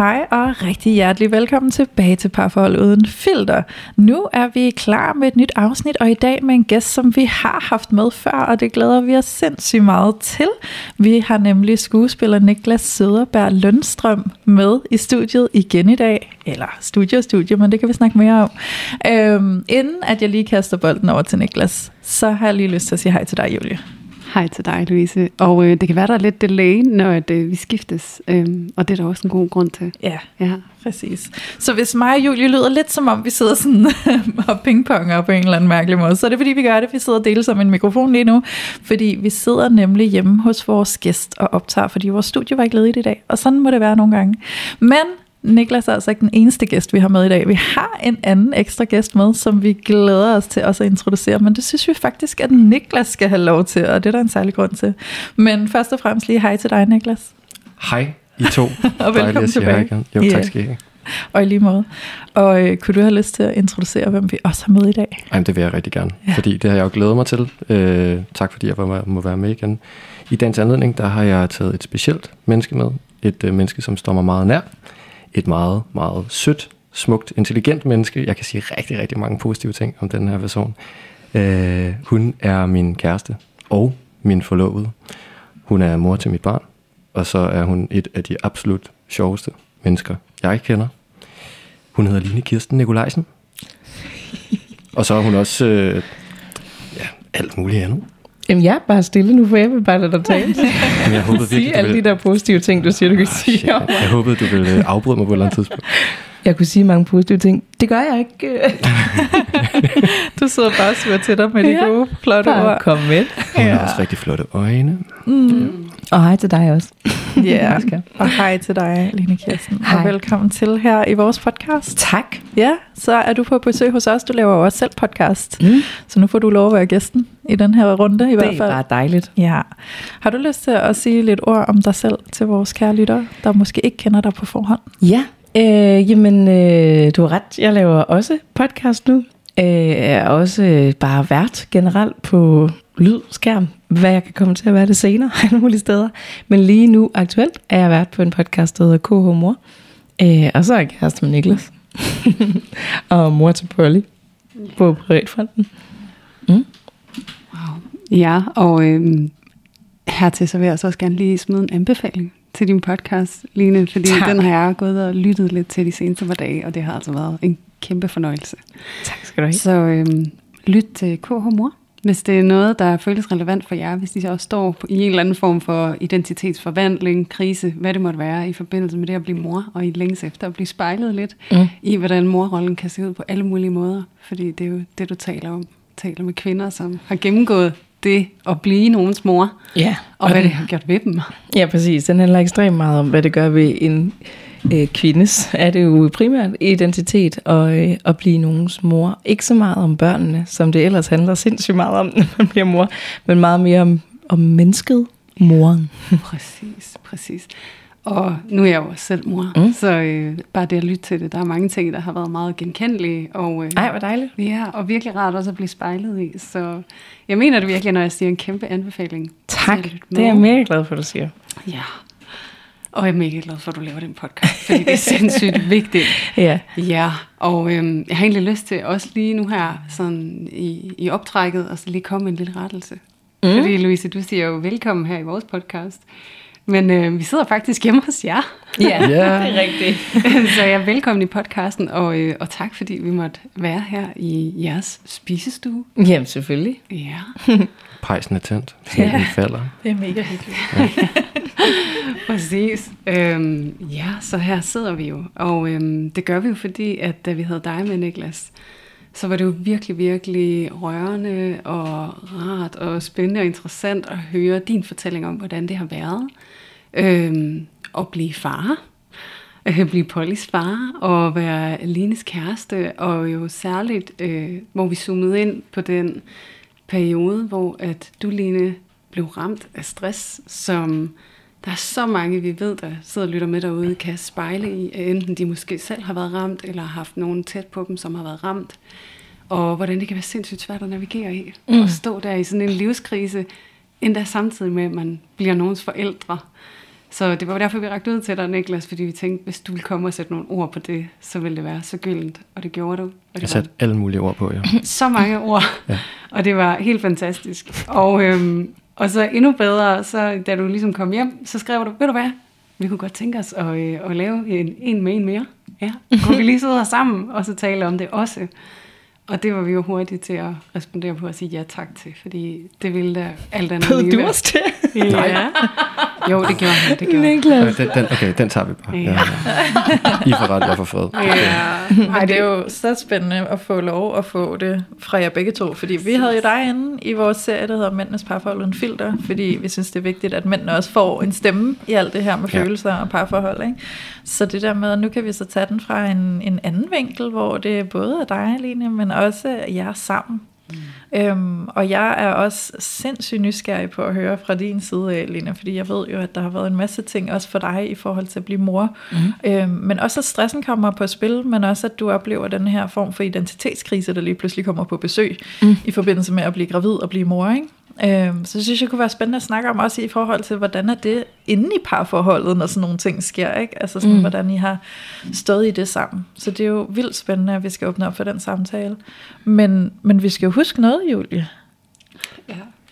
Hej og rigtig hjertelig velkommen tilbage til Parforhold Uden Filter. Nu er vi klar med et nyt afsnit, og i dag med en gæst, som vi har haft med før, og det glæder vi os sindssygt meget til. Vi har nemlig skuespiller Niklas Søderberg Lønstrøm med i studiet igen i dag. Eller studie og studie, men det kan vi snakke mere om. Øhm, inden at jeg lige kaster bolden over til Niklas, så har jeg lige lyst til at sige hej til dig, Julie. Hej til dig, Louise. Og øh, det kan være, der er lidt delay, når at, øh, vi skiftes. Øhm, og det er der også en god grund til. Ja, Ja. Præcis. Så hvis mig og Julie lyder lidt som om, vi sidder sådan og pingponger på en eller anden mærkelig måde, så er det fordi, vi gør det. Vi sidder og deler som en mikrofon lige nu, fordi vi sidder nemlig hjemme hos vores gæst og optager, fordi vores studie var ikke ledigt i dag, og sådan må det være nogle gange. Men Niklas er altså ikke den eneste gæst, vi har med i dag. Vi har en anden ekstra gæst med, som vi glæder os til også at introducere, men det synes vi faktisk, at Niklas skal have lov til, og det er der en særlig grund til. Men først og fremmest lige hej til dig, Niklas. Hej, I to. Og velkommen tilbage. igen. Jo, tak Ja. skal I have. Og i lige måde. Og øh, kunne du have lyst til at introducere, hvem vi også har med i dag? Ej, men det vil jeg rigtig gerne, Ja. fordi det har jeg jo glædet mig til. Øh, tak fordi jeg må være med igen. I dagens anledning, der har jeg taget et specielt menneske med. Et øh, menneske, som står mig meget nær. Et meget, meget sødt, smukt, intelligent menneske. Jeg kan sige rigtig, rigtig mange positive ting om den her person. Øh, hun er min kæreste og min forlovede. Hun er mor til mit barn, og så er hun et af de absolut sjoveste mennesker, jeg kender. Hun hedder Line Kirsten Nikolajsen. Og så er hun også øh, ja, alt muligt andet. Jamen, jeg er bare stille nu, for jeg vil bare lade dig tale. Men jeg håbede Sige virkelig, du alle de ville, der positive ting, du siger, du kan Ah, sige shit, om jeg håbede, du ville øh, afbryde mig på et eller andet tidspunkt. Jeg kunne sige mange positive ting. Det gør jeg ikke. Du sidder bare og sværer til dig med de Ja, gode, flotte Bare ord. kom med. Hun Ja. har også rigtig flotte øjne. Mm. Og hej til dig også. Ja, Oscar. og hej til dig, Line Kirsten. Og Hej. velkommen til her i vores podcast. Tak. Ja, så er du på besøg hos os. Du laver jo også selv podcast. Mm. Så nu får du lov at være gæsten i den her runde i Det hvert er fald. bare dejligt. Ja. Har du lyst til at sige lidt ord om dig selv til vores kære lyttere, der måske ikke kender dig på forhånd? Ja, øh, jamen, øh, du har ret. Jeg laver også podcast nu. Øh, er også øh, bare vært generelt på lyd, skærm, hvad jeg kan komme til at være det senere, alle mulige steder. Men lige nu aktuelt er jeg vært på en podcast, der hedder KH Mor. Øh, og så er jeg kæreste med Niklas. og mor til Polly på privatfronten. Ja, og øhm, hertil så vil jeg så også gerne lige smide en anbefaling til din podcast, Line, fordi Tak. den har jeg gået og lyttet lidt til de seneste par dage, og det har altså været en kæmpe fornøjelse. Tak skal du have. Så øhm, lyt til KH Mor, hvis det er noget, der føles relevant for jer, hvis de så også står i en eller anden form for identitetsforvandling, krise, hvad det måtte være i forbindelse med det at blive mor, og i længes efter at blive spejlet lidt Mm. i, hvordan morrollen kan se ud på alle mulige måder. Fordi det er jo det, du taler om. taler med kvinder, som har gennemgået det at blive nogens mor, Ja, og hvad det har gjort ved dem. Ja, præcis. Den handler ekstremt meget om, hvad det gør ved en øh, kvindes, er det jo primært identitet og øh, at blive nogens mor. Ikke så meget om børnene, som det ellers handler sindssygt meget om, når man bliver mor, men meget mere om, om mennesket, moren. Præcis, præcis. Og nu er jeg jo også selv mor, Mm. så øh, bare det at lytte til det, der er mange ting, der har været meget genkendelige. Og, øh, Ej, hvor dejligt. Ja, og virkelig rart også at blive spejlet i. Så jeg mener det virkelig, når jeg siger en kæmpe anbefaling. Tak, at det er jeg mega glad for, du siger. Ja. Og jeg er mega glad for, at du laver den podcast, fordi det er sindssygt vigtigt. Ja, Ja, og øhm, jeg har egentlig lyst til også lige nu her sådan i, i optrækket, og så lige komme med en lille rettelse. Mm. Fordi Louise, du siger jo velkommen her i vores podcast. Men øh, vi sidder faktisk hjemme hos jer, ja, Ja. det er rigtigt. så jeg er velkommen i podcasten, og, øh, og tak fordi vi måtte være her i jeres spisestue. Jamen, selvfølgelig. Ja, Pejsen er tændt, så den falder. Det er mega hyggeligt. præcis. Øhm, ja, så her sidder vi jo, og øhm, det gør vi jo fordi, at da vi havde dig med, Niklas, så var det jo virkelig, virkelig rørende og rart og spændende og interessant at høre din fortælling om, hvordan det har været øhm, at blive far, at blive Pollys far og være Lines kæreste, og jo særligt, øh, hvor vi zoomede ind på den periode, hvor at du, Line, blev ramt af stress, som der er så mange, vi ved, der sidder og lytter med derude, kan spejle i, at enten de måske selv har været ramt, eller har haft nogen tæt på dem, som har været ramt. Og hvordan det kan være sindssygt svært at navigere i. Mm. Og stå der i sådan en livskrise, endda samtidig med, at man bliver nogens forældre. Så det var derfor, vi rakte ud til dig, Niklas, fordi vi tænkte, hvis du ville komme og sætte nogle ord på det, så ville det være så gyldent. Og det gjorde du. Og det Jeg satte alle mulige ord på, ja. så mange ord, ja. og det var helt fantastisk. Og, øhm, og så endnu bedre, så da du ligesom kom hjem, så skrev du, ved du hvad, vi kunne godt tænke os at, øh, at lave en, en med en mere. Ja, kunne vi lige sidde her sammen, og så tale om det også. Og det var vi jo hurtige til at respondere på og sige ja tak til, fordi det ville da alt andet Bød lige du også til? Ja. Jo, det gjorde han, det gjorde. Niklas. Den, den, okay, den tager vi bare. Ja. Ja. I får ret, jeg får fred. Ja. Ej, det er jo så spændende at få lov at få det fra jer begge to, fordi vi havde jo dig inde i vores serie, der hedder Mændenes parforhold uden filter, fordi vi synes, det er vigtigt, at mændene også får en stemme i alt det her med Ja. følelser og parforhold. Ikke? Så det der med, at nu kan vi så tage den fra en, en anden vinkel, hvor det både er dig, Line, men også jer sammen. Mm. Øhm, og jeg er også sindssygt nysgerrig på at høre fra din side af, Lina, fordi jeg ved jo, at der har været en masse ting også for dig i forhold til at blive mor. Mm. Øhm, men også at stressen kommer på spil, men også at du oplever den her form for identitetskrise, der lige pludselig kommer på besøg mm. i forbindelse med at blive gravid og blive mor. Ikke? Øhm, så synes jeg kunne være spændende at snakke om også i forhold til, hvordan er det inde i parforholdet, når sådan nogle ting sker, ikke? Altså sådan, mm. hvordan I har stået i det sammen. Så det er jo vildt spændende, at vi skal åbne op for den samtale. Men, men vi skal jo huske noget, Julie.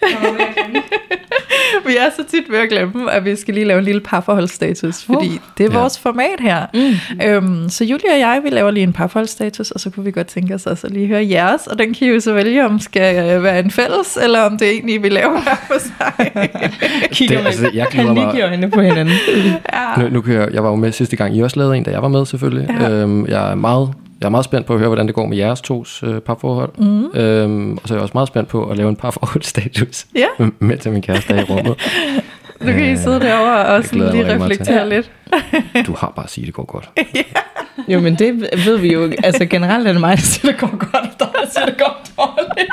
Vi er så tit ved at glemme, at vi skal lige lave en lille parforholdsstatus, fordi uh, det er Ja. vores format her. Mm. Øhm, så Julie og jeg, vi laver lige en parforholdsstatus, og så kunne vi godt tænke os også at lige høre jeres, og den kan I jo så vælge, om skal øh, være en fælles, eller om det egentlig vi laver hver for sig. Kigger Det- altså, jeg glæder mig- øjnene på hinanden. ja. Nu, nu kan jeg, jeg var jo med sidste gang, I også lavede en, da jeg var med selvfølgelig. Ja. Øhm, jeg, er meget, jeg er meget spændt på at høre, hvordan det går med jeres tos øh, parforhold. Mm. Øhm, og så er jeg også meget spændt på at lave en parforholdsstatus, Ja. med, med til min kæreste i rummet. Nu kan I sidde derovre og jeg sådan lige reflektere lidt. Du har bare at sige, at det går godt. Jo, men det ved vi jo. Altså generelt er det mig, der siger, det går godt, og der siger, det går dårligt.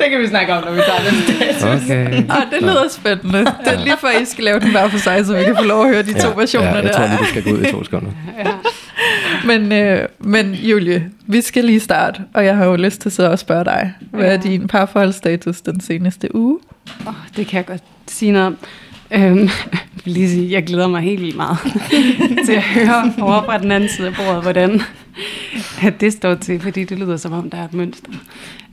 det kan vi snakke om, når vi tager den status. Okay. Ah, det lyder spændende. Det er lige før, I skal lave den hver for sig, så vi kan få lov at høre de to versioner ja, jeg der. tror lige, vi skal gå ud i to sekunder. ja. Men, øh, men Julie, vi skal lige starte, og jeg har jo lyst til så at spørge dig, hvad er Ja. din parforholdsstatus den seneste uge? Oh, det kan jeg godt sige noget om. Øhm, jeg vil lige sige, jeg glæder mig helt vildt meget til at høre over fra den anden side af bordet, hvordan at det står til, fordi det lyder som om, der er et mønster.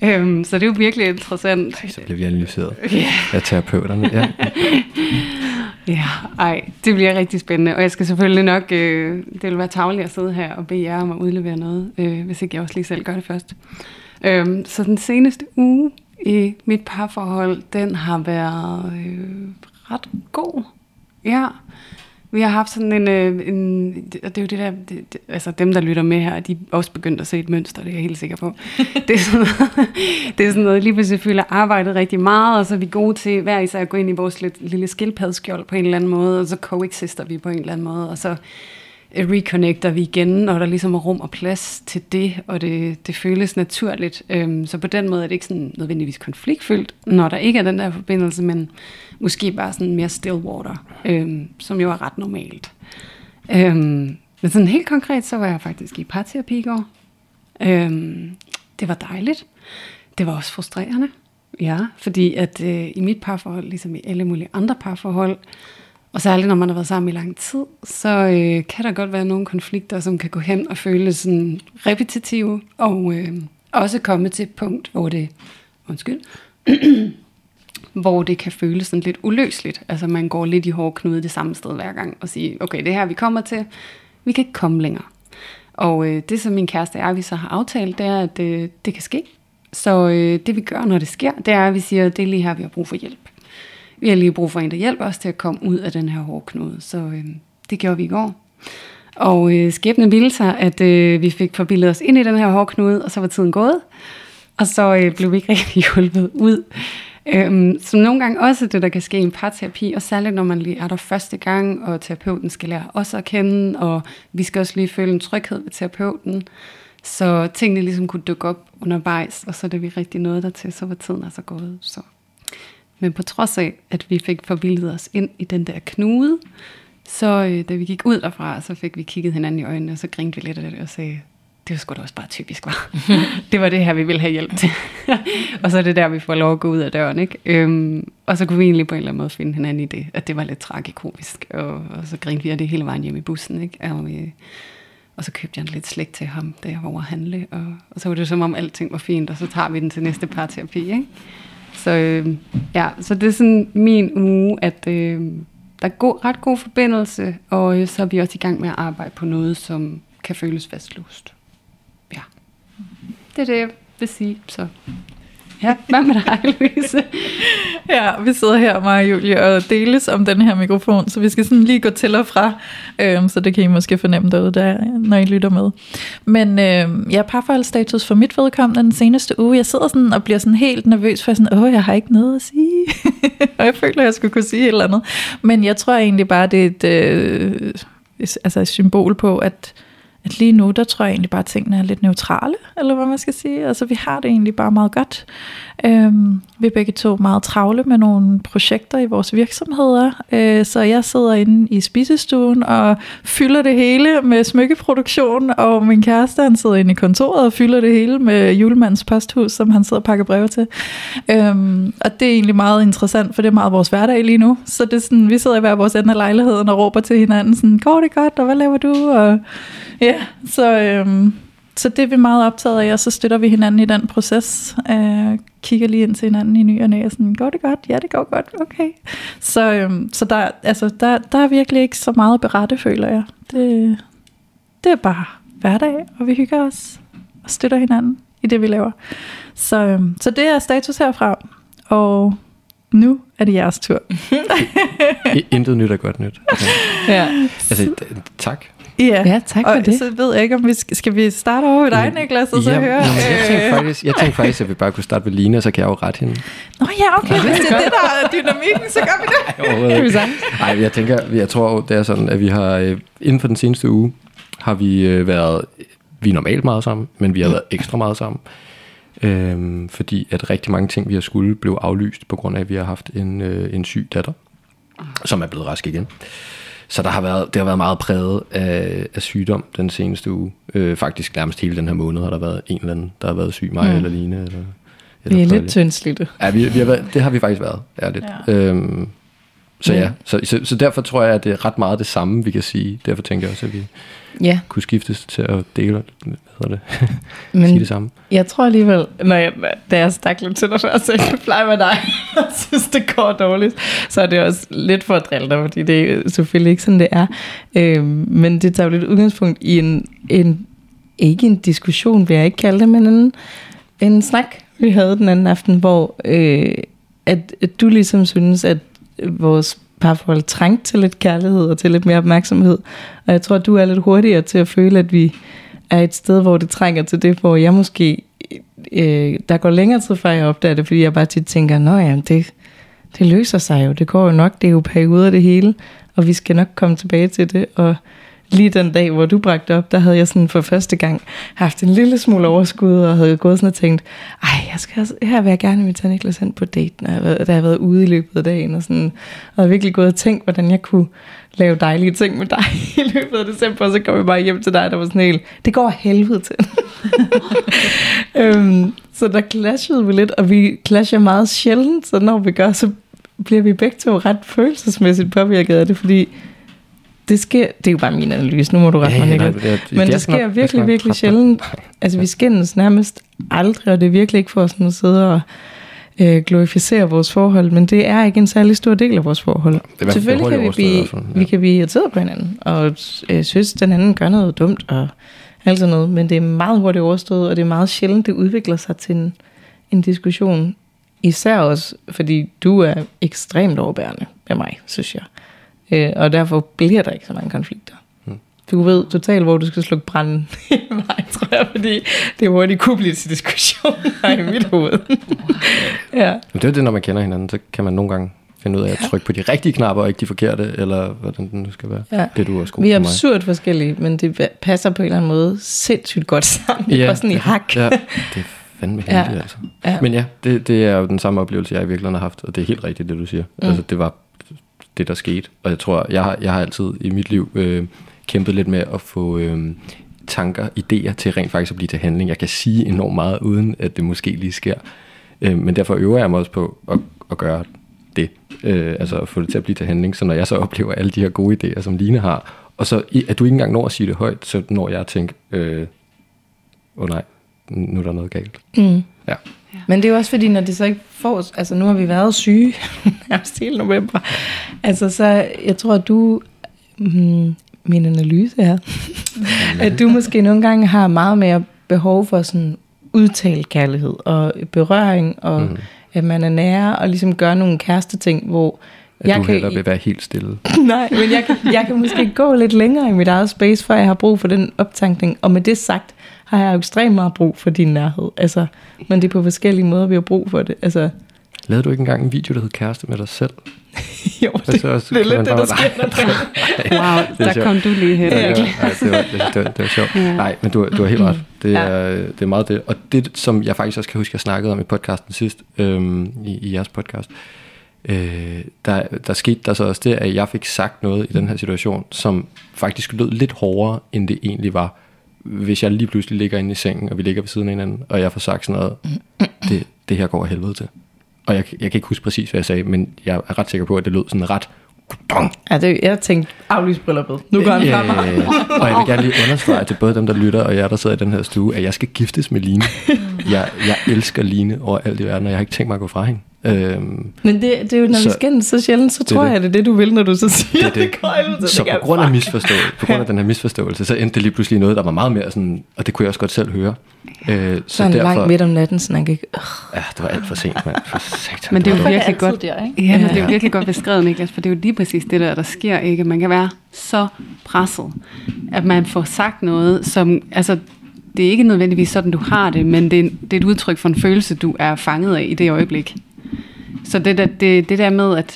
Øhm, så det er jo virkelig interessant. Så bliver vi analyseret Ja, af terapeuterne. Ja. ja, ej, det bliver rigtig spændende, og jeg skal selvfølgelig nok, øh, det vil være tageligt at sidde her og bede jer om at udlevere noget, øh, hvis ikke jeg også lige selv gør det først. Øh, så den seneste uge i mit parforhold, den har været øh, ret god. Ja, vi har haft sådan en, øh, en og det er jo det der, det, det, altså dem der lytter med her, de er også begyndt at se et mønster, det er jeg helt sikker på. Det er sådan noget, det er sådan noget lige pludselig føler arbejdet rigtig meget, og så er vi gode til hver især at gå ind i vores lille skildpaddeskjold på en eller anden måde, og så coexister vi på en eller anden måde, og så Øh, reconnecter vi igen, når der ligesom er rum og plads til det, og det, det føles naturligt. Øhm, så på den måde er det ikke sådan nødvendigvis konfliktfyldt, når der ikke er den der forbindelse, men måske bare sådan mere still water, øhm, som jo er ret normalt. Øhm, men sådan helt konkret, så var jeg faktisk i parterapi i går. Øhm, det var dejligt. Det var også frustrerende. Ja, fordi at øh, i mit parforhold, ligesom i alle mulige andre parforhold, og særligt når man har været sammen i lang tid, så øh, kan der godt være nogle konflikter, som kan gå hen og føles sådan repetitive, og øh, også komme til et punkt, hvor det, undskyld, hvor det kan føles sådan lidt uløseligt. Altså man går lidt i hårdknude det samme sted hver gang, og siger, okay, det er her vi kommer til, vi kan ikke komme længere. Og øh, det som min kæreste og vi så har aftalt, det er, at øh, det kan ske. Så øh, det vi gør, når det sker, det er, at vi siger, det er lige her, vi har brug for hjælp. Vi har lige brug for en, der hjælper os til at komme ud af den her hårdknude. Så øh, det gjorde vi i går. Og øh, skæbnen ville sig, at øh, vi fik forbildet os ind i den her hårknude, og så var tiden gået. Og så øh, blev vi ikke rigtig hjulpet ud. Øhm, som nogle gange også det, der kan ske i en parterapi, og særligt når man lige er der første gang, og terapeuten skal lære os at kende, og vi skal også lige føle en tryghed ved terapeuten. Så tingene ligesom kunne dukke op undervejs, og så er det vi rigtig nåede der til, så var tiden altså gået. Så. Men på trods af, at vi fik forvildet os ind i den der knude, så øh, da vi gik ud derfra, så fik vi kigget hinanden i øjnene, og så grinte vi lidt af det og sagde, det var sgu da også bare typisk, var. det var det her, vi ville have hjælp til. og så er det der, vi får lov at gå ud af døren, ikke? Øhm, og så kunne vi egentlig på en eller anden måde finde hinanden i det, at det var lidt tragikomisk, og, og så grinte vi af det hele vejen hjem i bussen, ikke? Og, øh, og så købte jeg lidt slik til ham, da jeg var over at handle, og, og så var det som om alting var fint, og så tager vi den til næste parterapi, ikke? Så øh, ja, så det er sådan min uge, at øh, der er god, ret god forbindelse, og øh, så er vi også i gang med at arbejde på noget, som kan føles fastlåst. Ja, det er det, jeg vil sige. Så ja, hvad med dig, Louise? Ja, vi sidder her, mig og Julie, og deles om den her mikrofon, så vi skal sådan lige gå til og fra, øhm, så det kan I måske fornemme derude, der, når I lytter med. Men øhm, ja, parforholdsstatus for mit vedkommende den seneste uge, jeg sidder sådan og bliver sådan helt nervøs, for sådan, åh, jeg har ikke noget at sige, og jeg føler, jeg skulle kunne sige et eller andet. Men jeg tror egentlig bare, det er et, øh, altså et symbol på, at at lige nu, der tror jeg egentlig bare, at tingene er lidt neutrale, eller hvad man skal sige. Altså, vi har det egentlig bare meget godt. Øhm, vi er begge to meget travle med nogle projekter i vores virksomheder, øh, så jeg sidder inde i spisestuen og fylder det hele med smykkeproduktion, og min kæreste, han sidder inde i kontoret og fylder det hele med julemandens posthus, som han sidder og pakker breve til. Øhm, og det er egentlig meget interessant, for det er meget vores hverdag lige nu. Så det er sådan, vi sidder i hver vores ende af lejligheden og råber til hinanden, sådan, går det godt, og hvad laver du? Og Ja, så, øhm, så det er vi meget optaget af, og så støtter vi hinanden i den proces. Øh, kigger lige ind til hinanden i ny og næ, og sådan, går det godt? Ja, det går godt, okay. Så, øhm, så der, altså, der, der er virkelig ikke så meget at berette, føler jeg. Det, det er bare hverdag, og vi hygger os og støtter hinanden i det, vi laver. Så, øhm, så det er status herfra, og nu er det jeres tur. Intet nyt er godt nyt. Okay. Ja. Altså, tak Ja, ja tak for og det. så ved jeg ikke, om vi skal, skal vi starte over ved dig, Niklas, og så ja, høre... Jamen, jeg, tænkte faktisk, jeg tænkte faktisk, at vi bare kunne starte ved Line, og så kan jeg jo rette hende. Nå ja, okay, hvis det er det, der er dynamikken, så gør vi det. Nej, jeg tænker, jeg tror, det er sådan, at vi har øh, inden for den seneste uge, har vi øh, været, vi er normalt meget sammen, men vi har været ekstra meget sammen. Øhm, fordi at rigtig mange ting, vi har skulle, blev aflyst, på grund af, at vi har haft en, øh, en syg datter, som er blevet rask igen. Så der har været, det har været meget præget af, af sygdom den seneste uge. Øh, faktisk nærmest hele den her måned har der været en eller anden, der har været syg, mig mm. eller Line. Eller, eller vi er lidt tyndslidte. Ja, vi, vi har været, det har vi faktisk været, ærligt. Ja. Øhm, så ja, så, så, så derfor tror jeg, at det er ret meget det samme, vi kan sige. Derfor tænker jeg også, at vi ja. kunne skiftes til at dele hvad hedder det, Men sige det samme. Jeg tror alligevel, når jeg, da jeg stak lidt til dig før, så jeg plejer med dig, og synes, det går dårligt, så er det også lidt for at drille dig, fordi det er selvfølgelig ikke sådan, det er. Øhm, men det tager jo lidt udgangspunkt i en, en, ikke en diskussion, vil jeg ikke kalde det, men en, en snak, vi havde den anden aften, hvor øh, at, at du ligesom synes, at vores parforhold trængt til lidt kærlighed og til lidt mere opmærksomhed. Og jeg tror, at du er lidt hurtigere til at føle, at vi er et sted, hvor det trænger til det, hvor jeg måske, øh, der går længere tid før jeg opdager det, fordi jeg bare tit tænker, nå ja, det, det løser sig jo, det går jo nok, det er jo perioder det hele, og vi skal nok komme tilbage til det, og lige den dag, hvor du bragte op, der havde jeg sådan for første gang haft en lille smule overskud, og havde gået sådan og tænkt, ej, jeg skal, her vil jeg gerne invitere Niklas hen på date, når jeg, da jeg har været ude i løbet af dagen, og sådan, og jeg virkelig gået og tænkt, hvordan jeg kunne lave dejlige ting med dig i løbet af december, og så kom jeg bare hjem til dig, der var sådan helt, det går helvede til. øhm, så der clashede vi lidt, og vi clasher meget sjældent, så når vi gør, så bliver vi begge to ret følelsesmæssigt påvirket af det, fordi det sker, det er jo bare min analyse, nu må du rette ja, mig, Niklas. Ja, det, Men det, det sker virkelig, virkelig sjældent. Altså, vi skændes nærmest aldrig, og det er virkelig ikke for sådan at sidde og øh, glorificere vores forhold, men det er ikke en særlig stor del af vores forhold. Det Selvfølgelig kan vi blive, ja. vi kan blive irriteret på hinanden, og øh, synes, den anden gør noget dumt, og alt sådan noget, men det er meget hurtigt overstået, og det er meget sjældent, det udvikler sig til en, en diskussion. Især også, fordi du er ekstremt overbærende med mig, synes jeg. Øh, og derfor bliver der ikke så mange konflikter. Hmm. du ved totalt, hvor du skal slukke branden i vej, tror jeg, fordi det hurtigt kunne blive til diskussion i mit hoved. ja. Men det er det, når man kender hinanden, så kan man nogle gange finde ud af at trykke på de rigtige knapper, og ikke de forkerte, eller hvordan den nu skal være. Ja. Det er du også god Vi er mig. absurd forskellige, men det passer på en eller anden måde sindssygt godt sammen. Det er sådan i hak. Ja, det er fandme Ja. heldigt, altså. Ja. Men ja, det, det er jo den samme oplevelse, jeg i virkeligheden har haft, og det er helt rigtigt, det du siger. Mm. Altså, det var det, der skete. Og jeg tror, jeg har, jeg har altid i mit liv øh, kæmpet lidt med at få øh, tanker, idéer til rent faktisk at blive til handling. Jeg kan sige enormt meget, uden at det måske lige sker. Øh, men derfor øver jeg mig også på at, at gøre det. Øh, altså at få det til at blive til handling. Så når jeg så oplever alle de her gode idéer, som Line har, og så at du ikke engang når at sige det højt, så når jeg at tænke, øh, åh oh nej, nu er der noget galt. Mm. Ja. Men det er jo også fordi, når det så ikke får... Altså, nu har vi været syge nærmest hele november. Altså, så jeg tror, at du... Mm, min analyse er, at du måske nogle gange har meget mere behov for sådan udtalt kærlighed og berøring, og mm. at man er nære og ligesom gør nogle kæreste ting, hvor At jeg du kan, hellere vil være helt stille. Nej, men jeg kan, jeg kan måske gå lidt længere i mit eget space, før jeg har brug for den optankning. Og med det sagt, har jeg jo ekstremt meget brug for din nærhed. Altså, men det er på forskellige måder, vi har brug for det. Altså, Lavede du ikke engang en video, der hed Kæreste med dig selv? jo, det, Altså, også- det er lidt det, der sker. Wow, Det er der sjovt. kom du lige hen. Ja, Ja. ja, nej, det, var, det, det, var, det var sjovt. Ja. Nej, men du, du har helt ret. Det Ja. er, det er meget det. Og det, som jeg faktisk også kan huske, jeg snakkede om i podcasten sidst, øhm, i, i jeres podcast, øh, der, der skete der så også det, at jeg fik sagt noget i den her situation, som faktisk lød lidt hårdere, end det egentlig var, hvis jeg lige pludselig ligger inde i sengen, og vi ligger ved siden af hinanden, og jeg får sagt sådan noget, det, det her går af helvede til. Og jeg, jeg kan ikke huske præcis, hvad jeg sagde, men jeg er ret sikker på, at det lød sådan ret Dong! Ja, det, jeg tænkte, aflys brylluppet. Nu går han mig. Øh, og jeg vil gerne lige understrege til både dem, der lytter, og jer, der sidder i den her stue, at jeg skal giftes med Line. Jeg, jeg elsker Line over alt i verden, og jeg har ikke tænkt mig at gå fra hende. Øhm, Men det, det er jo, når så, vi Så- skændes så sjældent, så det tror det. jeg, det er det, du vil, når du så siger, det er det. går til, Så det på grund af, misforståelse, på grund af den her misforståelse, så endte det lige pludselig noget, der var meget mere sådan, og det kunne jeg også godt selv høre. Øh, så Så en derfor, lang midt om natten, så han ikke... Øh, ja, det var alt for sent, mand. For satan, Men det er jo var virkelig godt. der, ikke? Ja, men det er jo virkelig godt beskrevet, Niklas, for det er jo lige præcis det der, der sker, ikke? Man kan være så presset, at man får sagt noget, som, altså, det er ikke nødvendigvis sådan, du har det, men det er, det er et udtryk for en følelse, du er fanget af i det øjeblik. Så det der, det, det der med, at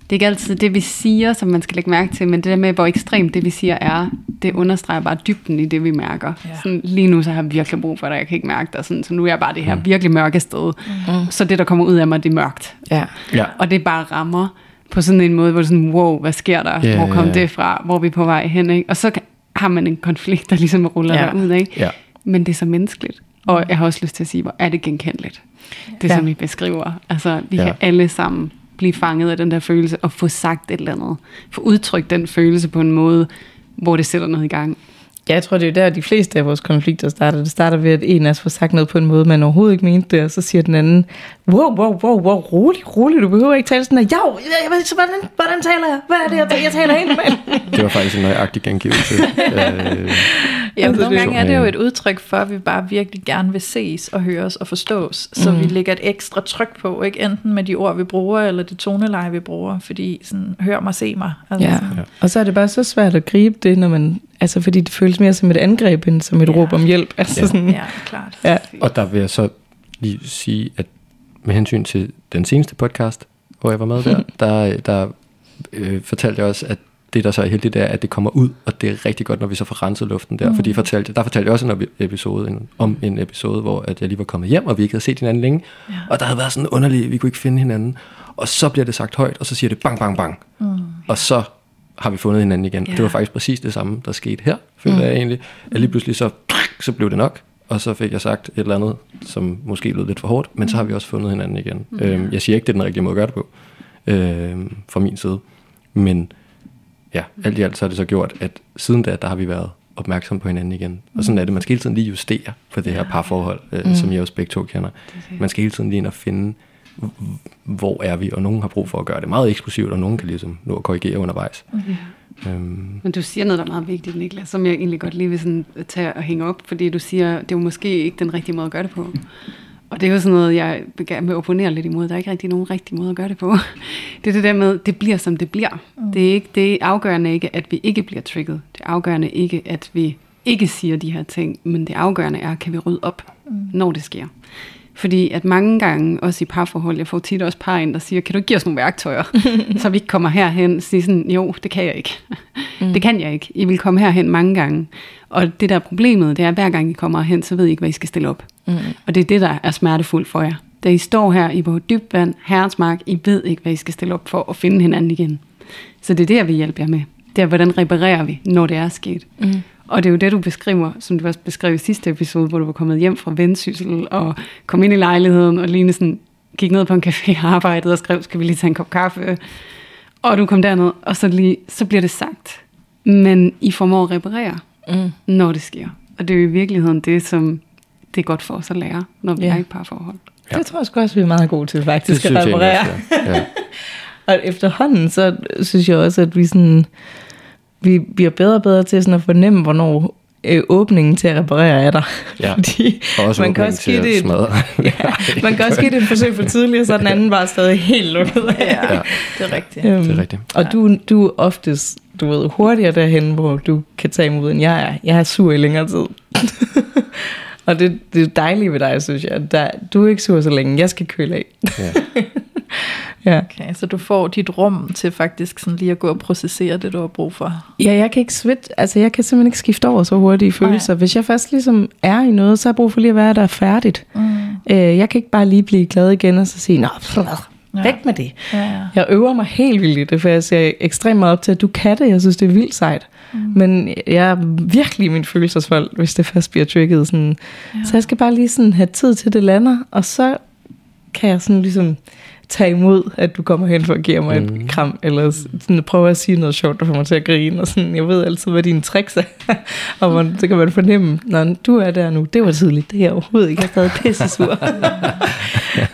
det er ikke altid det, vi siger, som man skal lægge mærke til, men det der med, hvor ekstremt det, vi siger er, det understreger bare dybden i det, vi mærker. Ja. Sådan, lige nu så har jeg virkelig brug for dig, jeg kan ikke mærke dig, sådan, så nu er jeg bare det her virkelig mørke sted. Mm. Så det, der kommer ud af mig, det er mørkt. ja. Ja, Og det bare rammer på sådan en måde, hvor det er sådan, wow, hvad sker der? Ja, Hvor kom ja. det fra? Hvor er vi på vej hen? Ikke? Og så har man en konflikt, der ligesom ruller Ja. ja. ud. Ikke? ja. Men det er så menneskeligt. Og jeg har også lyst til at sige, hvor er det genkendeligt. Det, Ja. som I beskriver. Altså, vi Ja. kan alle sammen blive fanget af den der følelse, og få sagt et eller andet. Få udtrykt den følelse på en måde, hvor det sætter noget i gang. Ja, jeg tror, det er jo der, de fleste af vores konflikter starter. Det starter ved, at en af os får sagt noget på en måde, man overhovedet ikke mente det, og så siger den anden, wow, wow, wow, wow, rolig, rolig, du behøver ikke tale sådan her. Jo, jeg, jeg, ved, så hvordan, hvordan taler jeg? Hvad er det, jeg, taler? jeg taler helt normalt. Det var faktisk en nøjagtig gengivelse. øh, Ja, Altså, nogle det gange er det jo et udtryk for, at vi bare virkelig gerne vil ses og høres og forstås. Så Mm. vi lægger et ekstra tryk på, ikke enten med de ord, vi bruger, eller det toneleje, vi bruger. Fordi sådan, hør mig, se mig. Altså, Ja. sådan. Og så er det bare så svært at gribe det, når man, altså fordi det føles mere som et angreb, end som et Ja. råb om hjælp. Altså Ja. sådan, ja klart. ja. Og der vil jeg så lige sige, at med hensyn til den seneste podcast, hvor jeg var med der, der, der øh, fortalte jeg også, at det, der så er heldigt, det er, at det kommer ud, og det er rigtig godt, når vi så får renset luften der. Mm. Fordi fortalte, der fortalte jeg også en episode, en, om en episode, hvor at jeg lige var kommet hjem, og vi ikke havde set hinanden længe. Ja. Og der havde været sådan underligt, vi kunne ikke finde hinanden. Og så bliver det sagt højt, og så siger det bang, bang, bang. Mm. Og så har vi fundet hinanden igen. Ja. Det var faktisk præcis det samme, der skete her, føler mm. jeg egentlig. At lige pludselig så, så blev det nok, og så fik jeg sagt et eller andet, som måske lød lidt for hårdt, men så har vi også fundet hinanden igen. Mm. Øhm, jeg siger ikke, det er den rigtige måde at gøre det på, øhm, fra min side. Men ja, alt i alt så har det så gjort, at siden da, der har vi været opmærksomme på hinanden igen. Og sådan er det. Man skal hele tiden lige justere på det her parforhold, øh, mm. som jeg også begge to kender. Man skal hele tiden lige ind og finde, hvor er vi, og nogen har brug for at gøre det meget eksklusivt, og nogen kan ligesom nå at korrigere undervejs. Mm. Øhm, Men du siger noget, der er meget vigtigt, Niklas, som jeg egentlig godt lige vil sådan tage og hænge op, fordi du siger, det er jo måske ikke den rigtige måde at gøre det på. Og det er jo sådan noget, jeg gerne vil opponere lidt imod. Der er ikke rigtig nogen rigtig måde at gøre det på. Det er det der med, det bliver som det bliver. Mm. Det, er ikke, det er afgørende ikke, at vi ikke bliver trigget. Det er afgørende ikke, at vi ikke siger de her ting. Men det afgørende er, kan vi rydde op, mm. når det sker. Fordi at mange gange, også i parforhold, jeg får tit også par ind, der siger, kan du ikke give os nogle værktøjer, så vi ikke kommer herhen? Så siger sådan, jo, det kan jeg ikke. Mm. Det kan jeg ikke. I vil komme herhen mange gange. Og det der er problemet, det er, at hver gang I kommer hen, så ved I ikke, hvad I skal stille op. Mm. Og det er det, der er smertefuldt for jer. Da I står her i på dybt vand, herrensmark, I ved ikke, hvad I skal stille op for at finde hinanden igen. Så det er det, jeg vil hjælpe jer med. Det er, hvordan reparerer vi, når det er sket. Mm. Og det er jo det, du beskriver, som du også beskrev i sidste episode, hvor du var kommet hjem fra vendsyssel og kom ind i lejligheden og lige sådan gik ned på en café og arbejdede og skrev, skal vi lige tage en kop kaffe? Og du kom derned, og så, lige, så bliver det sagt. Men I formår at reparere, mm. når det sker. Og det er jo i virkeligheden det, som det er godt for os at lære, når vi ja. er i et parforhold. Ja. Det tror jeg også, vi er meget gode til faktisk det at reparere. Jeg også, ja. Ja. og efterhånden, så synes jeg også, at vi sådan vi bliver bedre og bedre til sådan at fornemme, hvornår øh, åbningen til at reparere er der. Ja, Fordi også man kan også give det et, ja, man kan også give det et forsøg for tidligere, så er den anden bare stadig helt lukket. Ja, ja. det er rigtigt. Øhm, det er rigtigt. Og du, du er oftest du ved, hurtigere derhen, hvor du kan tage imod, end jeg er. Jeg er sur i længere tid. Og det, det er dejligt ved dig, synes jeg. Der, du er ikke sur så længe. Jeg skal køle af. Ja. Ja. Okay, så du får dit rum til faktisk sådan lige at gå og processere det, du har brug for. Ja, jeg kan ikke svit, altså jeg kan simpelthen ikke skifte over så hurtigt i følelser. Nej. Hvis jeg først ligesom er i noget, så har jeg brug for lige at være der færdigt. Mm. Øh, jeg kan ikke bare lige blive glad igen og så sige, nå, ja. væk med det. Ja, ja. Jeg øver mig helt vildt i det, for jeg ser ekstremt meget op til, at du kan det. Jeg synes, det er vildt sejt. Mm. Men jeg er virkelig min følelsesvold, hvis det først bliver trigget. Sådan. Ja. Så jeg skal bare lige sådan have tid til, det lander, og så kan jeg sådan ligesom tage imod, at du kommer hen for at give mig mm. et kram, eller sådan, prøve at sige noget sjovt, der får mig til at grine, og sådan, jeg ved altid, hvad dine tricks er, og man, så kan man fornemme, når du er der nu, det var tidligt, det er jeg overhovedet ikke, jeg er stadig pisse sur.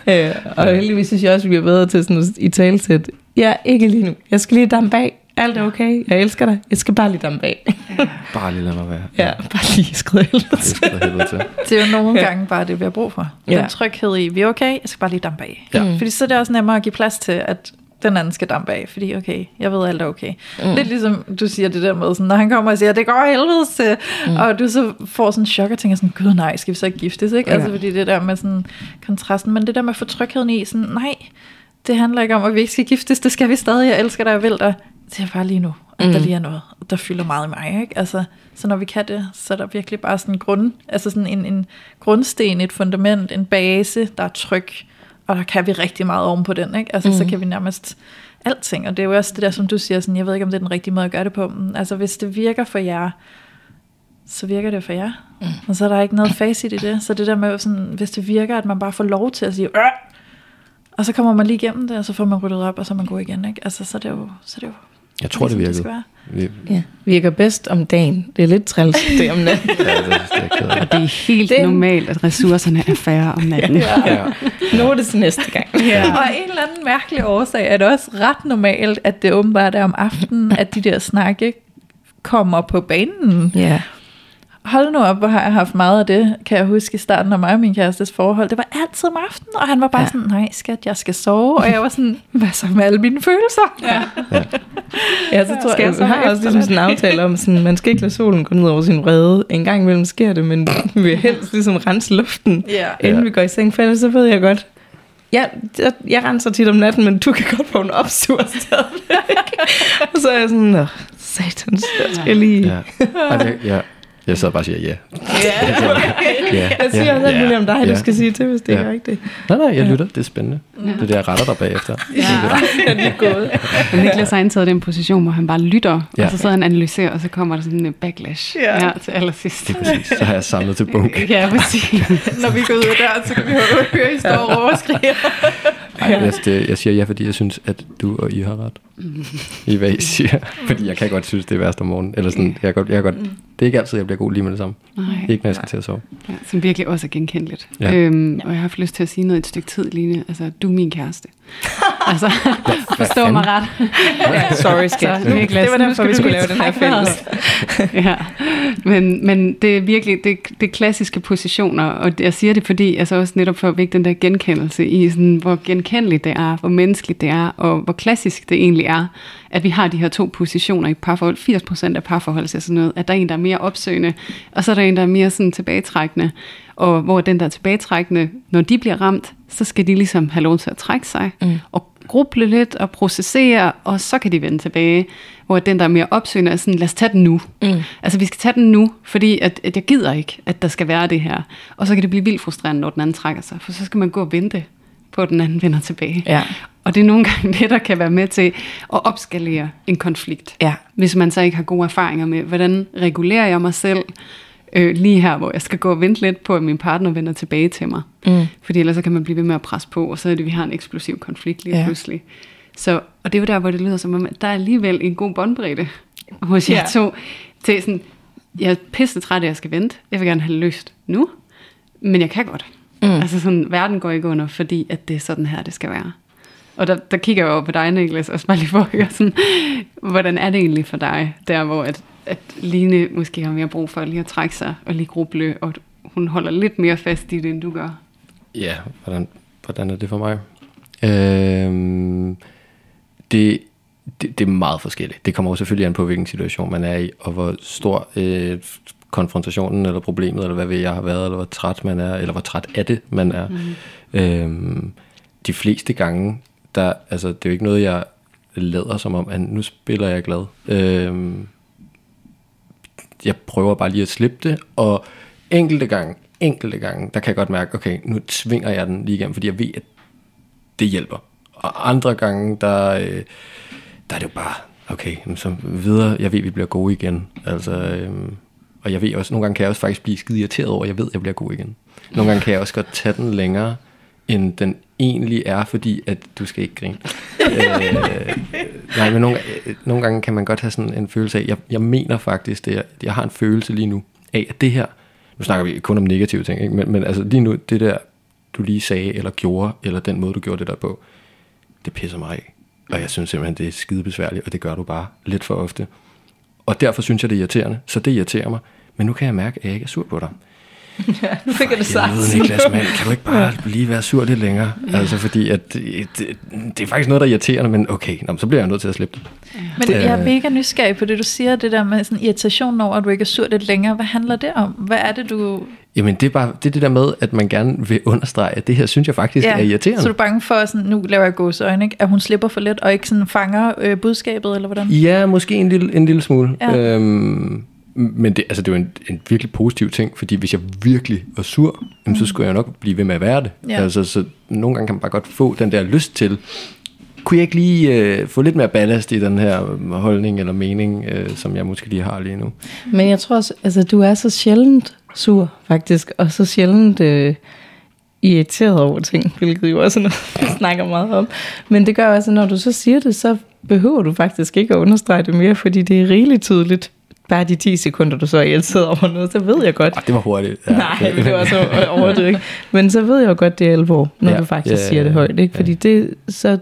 øh, og heldigvis synes jeg også, at vi er bedre til sådan i talsæt, ja, ikke lige nu, jeg skal lige dampe bag, alt er okay, jeg elsker dig, jeg skal bare lige dampe bag. Ja. bare lige lade mig være. Ja, bare lige skride helvede til. Det er jo nogle ja. gange bare det, vi har brug for. Den ja. tryghed i, vi er okay, jeg skal bare lige dampe af. Ja. Mm. Fordi så er det også nemmere at give plads til, at den anden skal dampe af, fordi okay, jeg ved alt er okay. Mm. Lidt ligesom du siger det der med, sådan, når han kommer og siger, det går helvede til, mm. og du så får sådan en chok og tænker sådan, gud nej, skal vi så ikke giftes, ikke? Ja. Altså fordi det der med sådan kontrasten, men det der med at få trygheden i, sådan, nej, det handler ikke om, at vi ikke skal giftes, det skal vi stadig, jeg elsker dig, jeg vil dig det er bare lige nu, at mm. der lige er noget, der fylder meget i mig. Ikke? Altså, så når vi kan det, så er der virkelig bare sådan en grund, altså sådan en, en grundsten, et fundament, en base, der er tryg, og der kan vi rigtig meget oven på den. Ikke? Altså, mm. så kan vi nærmest alting, og det er jo også det der, som du siger, sådan, jeg ved ikke, om det er den rigtige måde at gøre det på. Men, altså, hvis det virker for jer, så virker det for jer. Mm. Og så er der ikke noget facit i det. Så det der med, sådan, hvis det virker, at man bare får lov til at sige, øh! og så kommer man lige igennem det, og så får man ryddet op, og så er man god igen. Ikke? Altså, så er det jo, så er det jo jeg tror, det ligesom virker. Det ja. Virker bedst om dagen. Det er lidt træls, det om natten. ja, det, det er og det er helt det... normalt, at ressourcerne er færre om natten. ja. ja. Nu er det næste gang. Ja. Og en eller anden mærkelig årsag er det også ret normalt, at det åbenbart er om aftenen, at de der snakke kommer på banen. Ja hold nu op, hvor har jeg haft meget af det, kan jeg huske i starten af mig og min kærestes forhold. Det var altid om aftenen, og han var bare ja. sådan, nej skat, jeg skal sove. Og jeg var sådan, hvad så med alle mine følelser? Ja, ja. ja så tror skal jeg, jeg, har også ligesom sådan en aftale om, sådan, man skal ikke lade solen gå ned over sin vrede. En gang imellem sker det, men vi vil helst ligesom rense luften, ja. inden ja. vi går i seng. For så ved jeg godt, Ja, jeg, jeg renser tit om natten, men du kan godt vågne op sur stadigvæk. og så er jeg sådan, Nå, satans, jeg skal lige... Ja. Ja. ja. Jeg sad bare og siger ja. Ja, okay. ja. Jeg siger også alt muligt om dig, du skal sige til, hvis det ja. er rigtigt. Nej, nej, jeg lytter. Det er spændende. Ja. Det er det, jeg retter dig bagefter. Ja, det er gået. Men Niklas har indtaget den position, hvor han bare lytter, ja. og så sidder han og analyserer, og så kommer der sådan en backlash ja. Ja, til allersidst. Det er præcis. Så har jeg samlet til bunk. Ja, præcis. Når vi går ud af døren, så kan vi høre, I står og overskriger. Ej, jeg, det, jeg siger ja, fordi jeg synes, at du og I har ret. I hvad I siger. Fordi jeg kan godt synes, det er værst om morgenen. Eller sådan, jeg kan godt, jeg kan godt, det er ikke altid, jeg bliver god lige med det samme. Nej, ikke når jeg skal til at sove. Ja, som virkelig også er genkendeligt. Ja. Øhm, og jeg har haft lyst til at sige noget et stykke tid, Line. Altså, du er min kæreste. Altså, forstå mig ret. Sorry, skat. Så, Nu, Niklas, det var derfor, vi skulle lave den her fælles. ja, men, men det er virkelig det, det er klassiske positioner, og det- jeg siger det, fordi altså også netop for at vække den der genkendelse i, sådan, hvor genkendeligt det er, hvor menneskeligt det er, og hvor klassisk det egentlig er, at vi har de her to positioner i parforhold. 80% af parforhold siger sådan noget, at der er en, der er mere opsøgende, og så er der en, der er mere sådan tilbagetrækkende, og hvor den, der er tilbagetrækkende, når de bliver ramt, så skal de ligesom have lov til at trække sig, mm. og gruble lidt og processere, og så kan de vende tilbage. Hvor den, der er mere opsøgende, er sådan, lad os tage den nu. Mm. Altså, vi skal tage den nu, fordi at, at jeg gider ikke, at der skal være det her. Og så kan det blive vildt frustrerende, når den anden trækker sig, for så skal man gå og vente på, at den anden vender tilbage. Ja. Og det er nogle gange det, der kan være med til at opskalere en konflikt. Ja. Hvis man så ikke har gode erfaringer med, hvordan regulerer jeg mig selv, øh, lige her, hvor jeg skal gå og vente lidt på, at min partner vender tilbage til mig. Mm. Fordi ellers så kan man blive ved med at presse på, og så er det, vi har en eksplosiv konflikt lige Ja. pludselig. Så, og det er jo der, hvor det lyder som om, at der er alligevel en god båndbredde hos jer Ja. to. Til sådan, jeg er pisse træt at jeg skal vente. Jeg vil gerne have det løst nu, men jeg kan godt. Mm. Altså sådan, verden går ikke under, fordi at det er sådan her, det skal være. Og der, der kigger jeg over på dig, Niklas, også bare lige for at høre sådan, hvordan er det egentlig for dig, der hvor at, at Line måske har mere brug for lige at trække sig og lige gruble, og hun holder lidt mere fast i det, end du gør. Ja, hvordan, hvordan er det for mig? Øhm, det, det, det er meget forskelligt. Det kommer jo selvfølgelig an på, hvilken situation man er i, og hvor stor øh, konfrontationen eller problemet, eller hvad ved jeg har været, eller hvor træt man er, eller hvor træt af det, man er. Mm. Øhm, de fleste gange, der, altså, det er jo ikke noget, jeg lader som om, at nu spiller jeg glad. Øhm, jeg prøver bare lige at slippe det, og enkelte gange, enkelte gange, der kan jeg godt mærke, okay, nu tvinger jeg den lige igennem, fordi jeg ved, at det hjælper. Og andre gange, der, øh, der er det jo bare, okay, så videre, jeg ved, at vi bliver gode igen. Altså, øhm, og jeg ved også, nogle gange kan jeg også faktisk blive skide irriteret over, at jeg ved, at jeg bliver god igen. Nogle gange kan jeg også godt tage den længere, end den egentlig er, fordi at du skal ikke grine. øh, nej, men nogle, øh, nogle gange kan man godt have sådan en følelse af, jeg, jeg mener faktisk det, jeg, jeg har en følelse lige nu af, at det her, nu snakker vi kun om negative ting, ikke? Men, men altså lige nu, det der, du lige sagde, eller gjorde, eller den måde, du gjorde det der på, det pisser mig af. Og jeg synes simpelthen, det er skide besværligt, og det gør du bare lidt for ofte. Og derfor synes jeg, det er irriterende. Så det irriterer mig. Men nu kan jeg mærke, at jeg ikke er sur på dig. Nu fik jeg det sagt. Jeg ved, Niklas, mand, kan du ikke bare lige være sur lidt længere? Altså, fordi at det, det, er faktisk noget, der er irriterende, men okay, nå, så bliver jeg nødt til at slippe det. Men Øh. jeg er mega nysgerrig på det, du siger, det der med sådan irritation over, at du ikke er sur lidt længere. Hvad handler det om? Hvad er det, du... Jamen, det er bare det, er det der med, at man gerne vil understrege, at det her synes jeg faktisk er irriterende. så er du bange for, sådan, nu laver jeg gåseøjne, ikke? at hun slipper for lidt, og ikke sådan fanger øh, budskabet, eller hvordan? Ja, måske en lille, en lille smule. Ja. Øhm, men det, altså, det er jo en, en virkelig positiv ting, fordi hvis jeg virkelig var sur, jamen, så skulle jeg nok blive ved med at være det. Ja. Altså, så nogle gange kan man bare godt få den der lyst til, kunne jeg ikke lige øh, få lidt mere ballast i den her øh, holdning eller mening, øh, som jeg måske lige har lige nu? Men jeg tror også, altså du er så sjældent sur, faktisk, og så sjældent øh, irriteret over ting, hvilket jo også er noget, vi snakker meget om. Men det gør også, at når du så siger det, så behøver du faktisk ikke at understrege det mere, fordi det er rigeligt tydeligt. Bare de 10 sekunder, du så er irriteret over noget, så ved jeg godt. Ah, det var hurtigt. Ja. Nej, det var så overdrevet. ikke? Men så ved jeg jo godt, det er alvor, når Ja, ja, du faktisk ja, ja, ja, siger det ja, højt. Ikke? Fordi det, så,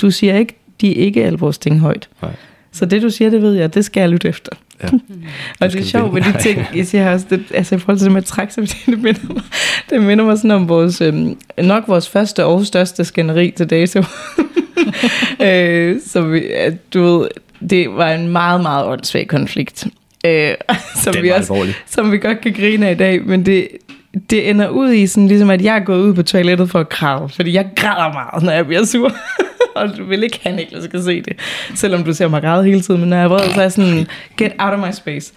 du siger ikke, de ikke alvors ting højt. Nej. Så det, du siger, det ved jeg, det skal jeg lytte efter. Ja. Og det er sjovt med de ting, jeg siger også, det, altså i forhold til det med sig, det minder mig, det minder mig sådan om vores, øhm, nok vores første og største skænderi til dato. øh, som vi, at du ved, det var en meget, meget åndssvag konflikt. Øh, som, vi også, alvorlig. som vi godt kan grine af i dag, men det, det ender ud i sådan, ligesom at jeg er gået ud på toilettet for at græde, fordi jeg græder meget, når jeg bliver sur. og du vil ikke have Niklas skal se det, selvom du ser mig græde hele tiden, men når jeg er vred, så er jeg sådan, get out of my space.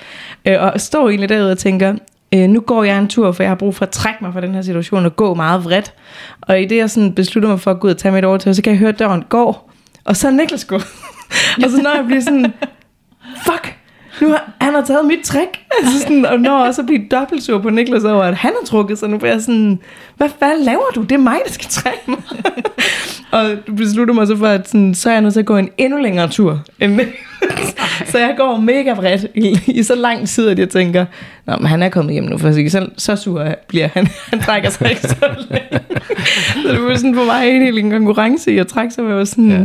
Øh, og står egentlig derude og tænker, øh, nu går jeg en tur, for jeg har brug for at trække mig fra den her situation og gå meget vredt. Og i det, jeg sådan beslutter mig for at gå ud og tage mit overtøj, så kan jeg høre, at døren går, og så er Niklas gået. og så når jeg bliver sådan, fuck, nu har, han har taget mit trick. Altså sådan, og når også at blive dobbelt sur på Niklas over, at han har trukket sig. Nu bliver jeg sådan, hvad, hvad laver du? Det er mig, der skal trække mig. og du beslutter mig så for, at sådan, så er jeg nødt til at gå en endnu længere tur. End så jeg går mega vredt i, i, så lang tid, at jeg tænker, Nå, men han er kommet hjem nu, for at sige, så, så sur bliver han. Han trækker sig ikke så længe. så det var sådan for mig en, en konkurrence i at trække sig, jeg var sådan, ja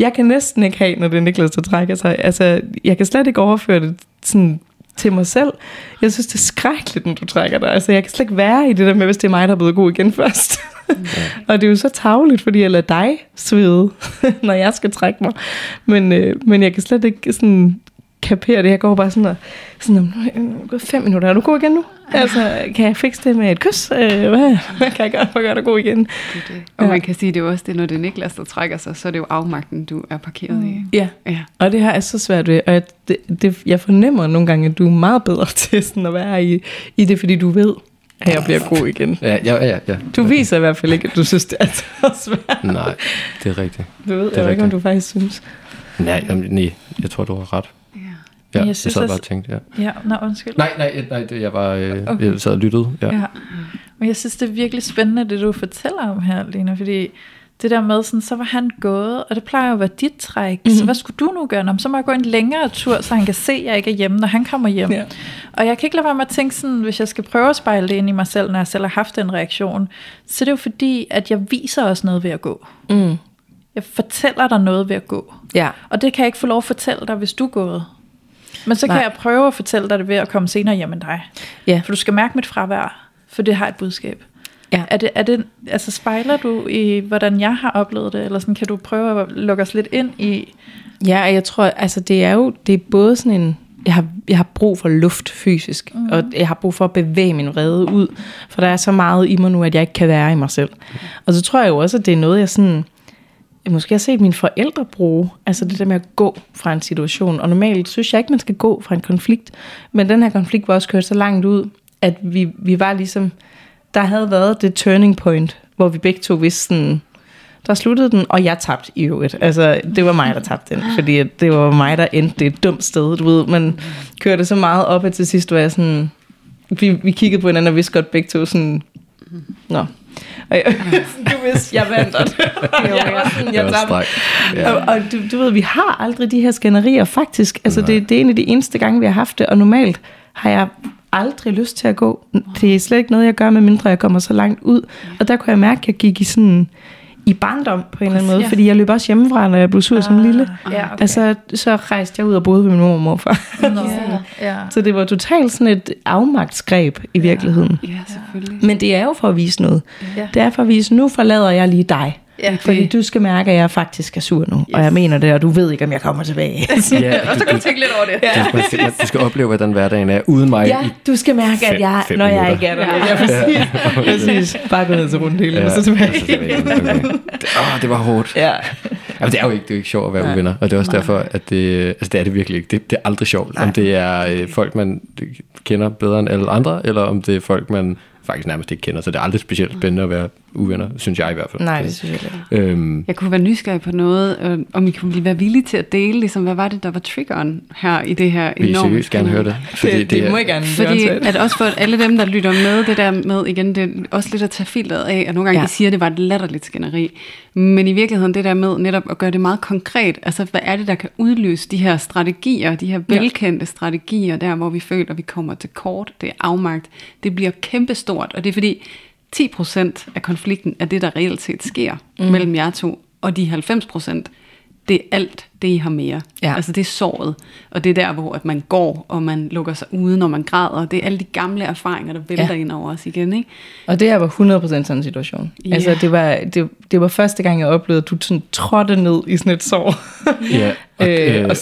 jeg kan næsten ikke have, når det er Niklas, der trækker sig. Altså, jeg kan slet ikke overføre det sådan til mig selv. Jeg synes, det er skrækkeligt, når du trækker dig. Altså, jeg kan slet ikke være i det der med, hvis det er mig, der er blevet god igen først. Ja. og det er jo så tavligt, fordi jeg lader dig svede, når jeg skal trække mig. Men, øh, men jeg kan slet ikke sådan kapere det. Jeg går bare sådan og, sådan, nu er gået fem minutter, er du god igen nu? Altså, kan jeg fikse det med et kys? Øh, hvad, hvad kan jeg gøre for at gøre dig god igen? Det det. Og ja. man kan sige, det er jo også det, når det er Niklas, der trækker sig, så er det jo afmagten, du er parkeret mm. i. Ja. ja, og det har jeg så svært ved. Og jeg, det, det, jeg fornemmer nogle gange, at du er meget bedre til sådan at være i, i det, fordi du ved, at jeg bliver god igen. Ja, ja, ja. ja. Du viser i hvert fald ikke, at du synes, det er så svært. Nej, det er rigtigt. Du ved, det er jeg ved ikke, om du faktisk synes. Nej, jamen, nej, jeg tror, du har ret. Ja, jeg, jeg synes, sad bare og tænkte, ja. Ja, nå, undskyld. Nej, nej, nej, det, jeg var, øh, okay. jeg sad og lyttede, ja. ja. Men jeg synes, det er virkelig spændende, det du fortæller om her, Lena, fordi det der med, sådan, så var han gået, og det plejer jo at være dit træk, mm-hmm. så hvad skulle du nu gøre? Nå, så må jeg gå en længere tur, så han kan se, at jeg ikke er hjemme, når han kommer hjem. Ja. Og jeg kan ikke lade være med at tænke sådan, hvis jeg skal prøve at spejle det ind i mig selv, når jeg selv har haft en reaktion, så det er jo fordi, at jeg viser os noget ved at gå. Mm. Jeg fortæller dig noget ved at gå. Ja. Og det kan jeg ikke få lov at fortælle dig, hvis du er gået. Men så kan Nej. jeg prøve at fortælle dig det ved at komme senere hjem end dig. Ja. For du skal mærke mit fravær, for det har et budskab. Ja. Er det, er det, altså spejler du i, hvordan jeg har oplevet det, eller sådan, kan du prøve at lukke os lidt ind i? Ja, jeg tror, altså det er jo, det er både sådan en, jeg har, jeg har brug for luft fysisk, mm. og jeg har brug for at bevæge min vrede ud, for der er så meget i mig nu, at jeg ikke kan være i mig selv. Og så tror jeg jo også, at det er noget, jeg sådan, måske har set mine forældre bruge, altså det der med at gå fra en situation. Og normalt synes jeg ikke, man skal gå fra en konflikt, men den her konflikt var også kørt så langt ud, at vi, vi var ligesom, der havde været det turning point, hvor vi begge to vidste sådan, der sluttede den, og jeg tabte i øvrigt. Altså, det var mig, der tabte den, fordi det var mig, der endte det et dumt sted, du ved. Man kørte så meget op, at til sidst var jeg sådan, vi, vi kiggede på hinanden og vidste godt begge to sådan, nå, og jeg, du vidste, jeg vandt. Og jeg var sådan, jeg. Ja. Og, og du, du ved, vi har aldrig de her skænderier, faktisk. Altså, det, det er en af de eneste gange, vi har haft det, og normalt har jeg aldrig lyst til at gå. Det er slet ikke noget, jeg gør, med mindre jeg kommer så langt ud. Og der kunne jeg mærke, at jeg gik i sådan i barndom på en eller anden måde, ja. fordi jeg løb også hjemmefra, når jeg blev sur ah, som lille. Ja, okay. Altså, så rejste jeg ud og boede ved min mor og morfar. Nå, ja. Så det var totalt sådan et afmagtsgreb i virkeligheden. Ja, selvfølgelig. Men det er jo for at vise noget. Ja. Det er for at vise, nu forlader jeg lige dig. Ja, det... Fordi du skal mærke, at jeg faktisk er sur nu, yes. og jeg mener det, og du ved ikke, om jeg kommer tilbage. ja, og så kan du tænke lidt over det. Ja. Du, skal, du skal opleve, hvordan hverdagen er uden mig. Ja, du skal mærke, fem, at jeg, når jeg ikke er der. Ja, ja præcis. Ja. præcis. Bare gå ned til rundt hele, ja. og så tilbage. Okay. Det, åh, det var hårdt. Ja. Jamen, det er jo ikke, det er ikke sjovt at være ja. uvenner, og det er også Nej. derfor, at det, altså det er det virkelig ikke. Det, det er aldrig sjovt, Nej. om det er øh, folk, man kender bedre end alle andre, eller om det er folk, man faktisk nærmest ikke kender, så det er aldrig specielt spændende at være uvenner, synes jeg i hvert fald. Nej, det synes jeg ikke. Øhm, jeg kunne være nysgerrig på noget, øh, om I kunne være villige til at dele, ligesom, hvad var det, der var triggeren her i det her enormt... Vi seriøst gerne høre det. Fordi det, det, det må jeg gerne. Fordi at også for alle dem, der lytter med, det der med, igen, det er også lidt at tage filteret af, at nogle gange ja. I siger, at det var et latterligt skænderi. Men i virkeligheden det der med netop at gøre det meget konkret, altså hvad er det, der kan udløse de her strategier, de her velkendte ja. strategier, der hvor vi føler, at vi kommer til kort, det er afmagt, det bliver kæmpestort, og det er fordi, 10% af konflikten er det, der reelt set sker mm. mellem jer to, og de 90%, det er alt det, I har mere. Ja. Altså det er såret, og det er der, hvor at man går, og man lukker sig ude, når man græder. Det er alle de gamle erfaringer, der vælter ja. ind over os igen. Ikke? Og det her var 100% sådan en situation. Ja. Altså det var, det, det var første gang, jeg oplevede, at du sådan trådte ned i sådan et sår. Ja. Og, øh, og,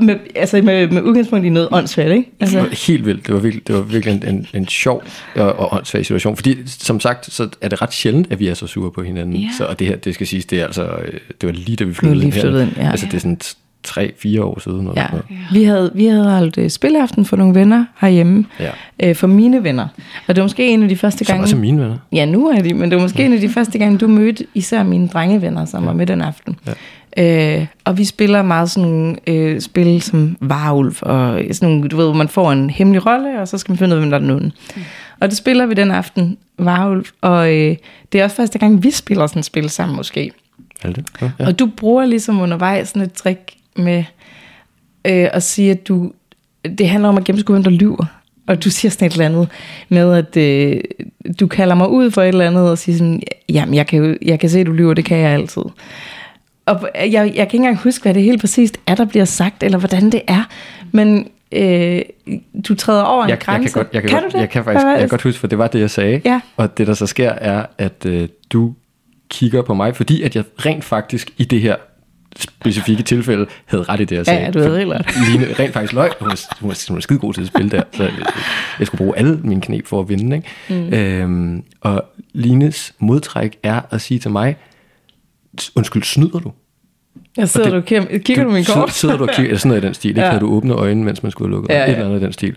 med, altså med, med udgangspunkt i noget åndssvagt, ikke? Altså. Det var helt vildt. Det var virkelig, det var virkelig en, en, en sjov og, og åndssvag situation. Fordi som sagt, så er det ret sjældent, at vi er så sure på hinanden. Ja. Så, og det her, det skal siges, det er altså, øh, det var lige da vi flyttede lige ind her. Ind, ja. Altså det er sådan tre-fire år siden. Eller ja. Noget. Vi havde, vi havde holdt uh, spilaften for nogle venner herhjemme. Ja. Uh, for mine venner. Og det var måske en af de første gange... Som også mine venner. Ja, nu er de, men det var måske en af de første gange, du mødte især mine drengevenner, som ja. var med den aften. Øh, og vi spiller meget sådan nogle øh, spil som Varulv, og sådan nogle, du ved, hvor man får en hemmelig rolle, og så skal man finde ud af, hvem der er den onde. Mm. Og det spiller vi den aften, Varulv, og øh, det er også første gang, vi spiller sådan et spil sammen måske. Er det? Ja. Ja. Og du bruger ligesom undervejs sådan et trick med øh, at sige, at du, det handler om at gennemskue, hvem der lyver. Og du siger sådan et eller andet med, at øh, du kalder mig ud for et eller andet, og siger sådan, jamen jeg kan, jo, jeg kan se, at du lyver, det kan jeg altid. Og jeg, jeg kan ikke engang huske, hvad det helt præcist er, der bliver sagt, eller hvordan det er. Men øh, du træder over en jeg, grænse. jeg kan godt, jeg kan, kan godt, du det? Jeg kan faktisk, jeg kan godt huske, for det var det, jeg sagde. Ja. Og det, der så sker, er, at øh, du kigger på mig, fordi at jeg rent faktisk i det her specifikke tilfælde havde ret i det, jeg sagde. ja, du havde helt ret. Line rent faktisk løg. Hun var, hun var, hun var skide god til at spille der, så jeg, jeg skulle bruge alle mine knep for at vinde. Ikke? Mm. Øhm, og Lines modtræk er at sige til mig, undskyld, snyder du? Jeg sidder Og du, kigger, kigger du min sidder- kort? Sidder du og kigger, sådan noget i den stil, ikke? Ja. Havde du åbne øjnene, mens man skulle have lukket Ja, ja, et eller andet i den stil.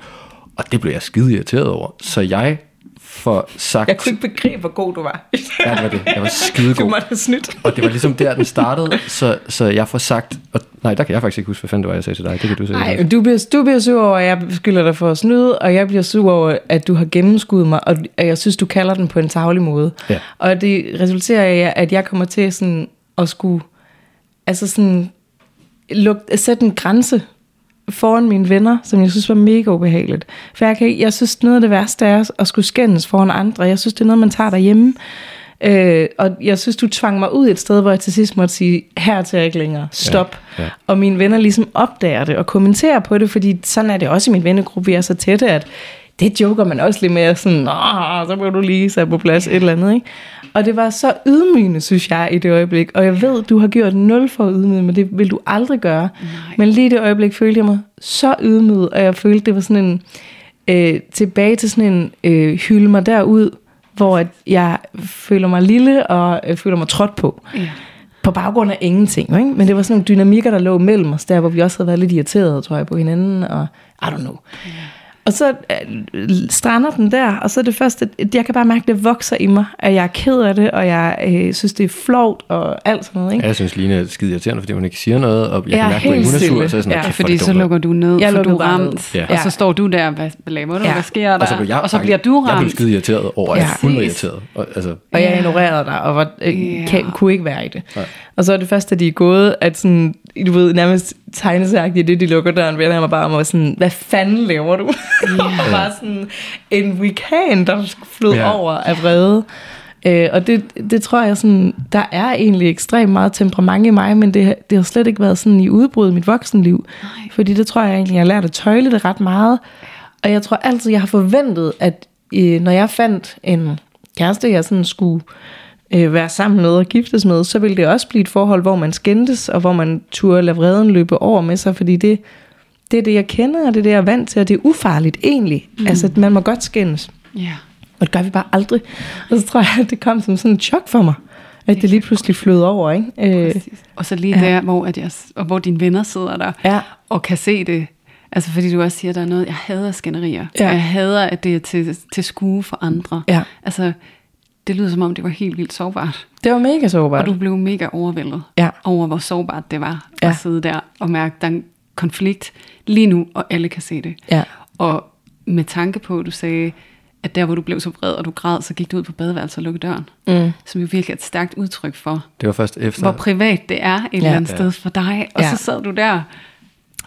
Og det blev jeg skide irriteret over. Så jeg får sagt... Jeg kunne ikke begribe, hvor god du var. Ja, det var det. Jeg var skide Du god. måtte have snydt. Og det var ligesom der, den startede, så, så jeg får sagt... Og, nej, der kan jeg faktisk ikke huske, hvad fanden det var, jeg sagde til dig. Det kan du sikkert Nej, du bliver, du bliver sur over, at jeg skylder dig for at snyde, og jeg bliver sur over, at du har gennemskuddet mig, og at jeg synes, du kalder den på en tavlig måde. Ja. Og det resulterer i, at jeg kommer til sådan at skulle altså sådan, luk, sætte en grænse foran mine venner, som jeg synes var mega ubehageligt. For jeg, kan, jeg synes, noget af det værste er at skulle skændes foran andre. Jeg synes, det er noget, man tager derhjemme. Øh, og jeg synes, du tvang mig ud et sted, hvor jeg til sidst måtte sige, her til jeg ikke længere, stop. Ja, ja. Og mine venner ligesom opdager det og kommenterer på det, fordi sådan er det også i min vennegruppe, vi er så tætte, at det joker man også lidt med, sådan, så må du lige sætte på plads et eller andet, ikke? Og det var så ydmygende, synes jeg, i det øjeblik. Og jeg ved, du har gjort nul for at ydmyge mig, det vil du aldrig gøre. Nej. Men lige i det øjeblik følte jeg mig så ydmyget, og jeg følte, det var sådan en, øh, tilbage til sådan en øh, hylde mig derud, hvor jeg føler mig lille og øh, føler mig trådt på. Ja. På baggrund af ingenting, ikke? Men det var sådan nogle dynamikker, der lå mellem os, der hvor vi også havde været lidt irriterede, tror jeg, på hinanden, og I don't know. Og så øh, strander den der, og så er det første, at jeg kan bare mærke, at det vokser i mig, at jeg er ked af det, og jeg øh, synes, det er flovt og alt sådan noget. Ikke? Ja, jeg synes, Line er skide irriterende, fordi hun ikke siger noget, og jeg Ja, kan mærke, at hun er sur, så er jeg sådan, Ja, ja, Ja, fordi så lukker du ned, Jeg jeg for du er ramt. Ja. Ja. Og så står du der, hvad, hvad laver du, Ja. hvad sker der? og så blev jeg, og så bliver du Jeg blev ramt. skide irriteret over, at Ja. hun var Præcis. irriteret. Og, altså, Og jeg Ja. ignorerede dig, og var, øh, Ja. kan, kunne ikke være i det. Nej. Og så er det først, at de er gået, at sådan, du ved, nærmest tegnesagtigt, det de lukker døren, vender jeg mig bare om og sådan, hvad fanden laver du? og bare sådan en vulkan, der flød ja. over af vrede. Øh, og det, det tror jeg sådan, der er egentlig ekstremt meget temperament i mig, men det, det har slet ikke været sådan i udbrud i mit voksenliv. Nej. Fordi det tror jeg egentlig, jeg har lært at tøjle det ret meget. Og jeg tror altid, jeg har forventet, at øh, når jeg fandt en kæreste, jeg sådan skulle øh, være sammen med og giftes med, så ville det også blive et forhold, hvor man skændtes, og hvor man turde lade vreden løbe over med sig, fordi det, det er det, jeg kender, og det er det, jeg er vant til, og det er ufarligt egentlig. Mm. Altså, man må godt skændes. Ja. Og det gør vi bare aldrig. Og så tror jeg, at det kom som sådan et chok for mig, at det lige pludselig flød over, ikke? Øh. Og så lige ja. der, hvor, at jeg, og hvor dine venner sidder der, ja, og kan se det. Altså fordi du også siger, at der er noget, jeg hader skænderier. Ja. Jeg hader, at det er til, til skue for andre. ja. Altså, det lyder som om, det var helt vildt sårbart. Det var mega sårbart. Og du blev mega overvældet Ja. over, hvor sårbart det var Ja. at sidde der og mærke, at der er en konflikt lige nu, og alle kan se det. Ja. Og med tanke på, at du sagde, at der, hvor du blev så vred, og du græd, så gik du ud på badeværelset og lukkede døren. Mm. Som jo virkelig er et stærkt udtryk for, det var først efter... hvor privat det er et Ja. eller andet Ja. sted for dig. Og Ja. så sad du der.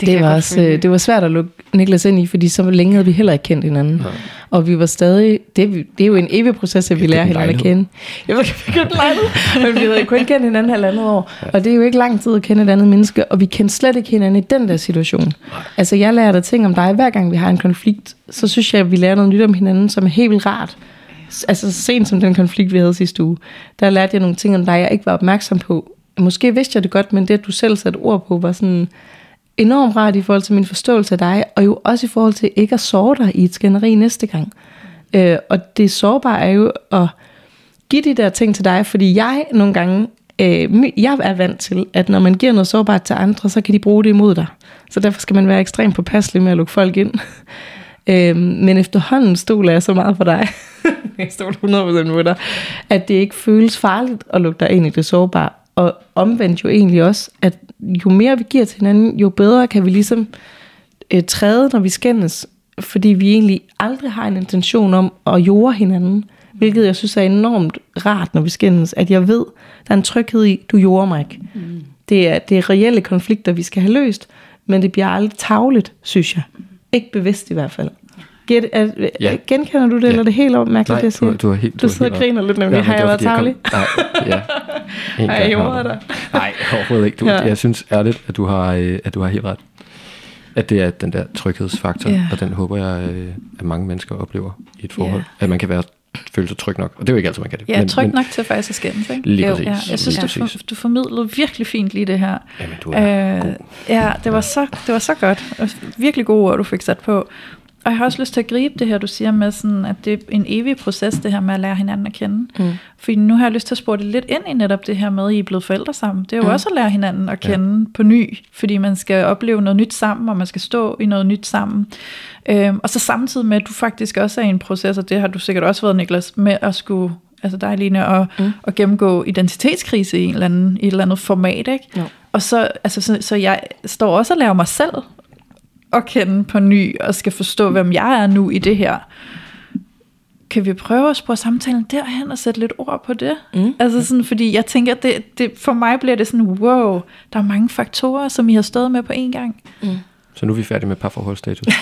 Det, det var også, øh, det var svært at lukke Niklas ind i, fordi så længe havde vi heller ikke kendt hinanden. Nej. Og vi var stadig, det, er det er jo en evig proces, at vi Ja, er lærer en hinanden at kende. Jeg ved ikke, men vi havde kun kendt hinanden halvandet år. Og det er jo ikke lang tid at kende et andet menneske, og vi kendte slet ikke hinanden i den der situation. Altså jeg lærer dig ting om dig, hver gang vi har en konflikt, så synes jeg, at vi lærer noget nyt om hinanden, som er helt vildt rart. Altså så sent som den konflikt, vi havde sidste uge, der lærte jeg nogle ting om dig, jeg ikke var opmærksom på. Måske vidste jeg det godt, men det, at du selv satte ord på, var sådan enormt rart i forhold til min forståelse af dig, og jo også i forhold til ikke at såre dig i et skænderi næste gang. Øh, og det sårbare er jo at give de der ting til dig, fordi jeg nogle gange, øh, jeg er vant til, at når man giver noget sårbart til andre, så kan de bruge det imod dig. Så derfor skal man være ekstremt påpasselig med at lukke folk ind. Øh, men efterhånden stoler jeg så meget på dig, jeg stoler 100% på dig, at det ikke føles farligt at lukke dig ind i det sårbare og omvendt jo egentlig også, at jo mere vi giver til hinanden, jo bedre kan vi ligesom øh, træde, når vi skændes, fordi vi egentlig aldrig har en intention om at jorde hinanden, hvilket jeg synes er enormt rart, når vi skændes, at jeg ved, der er en tryghed i, du jorder mig ikke. Mm. Det, er, det er reelle konflikter, vi skal have løst, men det bliver aldrig tavligt, synes jeg. Ikke bevidst i hvert fald. Get, er, Ja. ja. Genkender du det, Ja. eller er det helt mærkeligt, Nej, det jeg du, siger? du har helt... Du har sidder helt og griner lidt, nemlig. Har men jeg været tavlig? Nej, ja. Jeg har gjorde du. dig. Nej, overhovedet ikke. Du, Ja. ja. Jeg synes ærligt, at du har, øh, at du har helt ret. At det er den der tryghedsfaktor, Ja. og den håber jeg, øh, at mange mennesker oplever i et forhold. Ja. At man kan være, føle sig tryg nok. Og det er jo ikke altid, man kan det. Ja, tryg nok til faktisk at skændes, ikke? Lige Jo, præcis. Ja, jeg synes, Lige du, for, præcis. du formidlede virkelig fint lige det her. Jamen, du er Øh, god. ja, det var, så, det var så godt. Virkelig gode ord, du fik sat på. Og jeg har også lyst til at gribe det her, du siger med, sådan, at det er en evig proces, det her med at lære hinanden at kende. Mm. Fordi nu har jeg lyst til at spore det lidt ind i netop det her med, at I er blevet forældre sammen. Det er jo Mm. også at lære hinanden at kende ja. på ny, fordi man skal opleve noget nyt sammen, og man skal stå i noget nyt sammen. Øhm, og så samtidig med, at du faktisk også er i en proces, og det har du sikkert også været, Niklas, med at skulle, altså dig, Line, at, mm. at gennemgå identitetskrise i, en eller anden, i et eller andet format, ikke? Jo. Og så, altså, så, så jeg står også og laver mig selv at kende på ny, og skal forstå, hvem jeg er nu i det her. Kan vi prøve at spore samtalen derhen og sætte lidt ord på det? Mm. Altså sådan, fordi jeg tænker, det, det, for mig bliver det sådan, wow, der er mange faktorer, som I har stået med på én gang. Så nu er vi færdige med parforholdsstatus.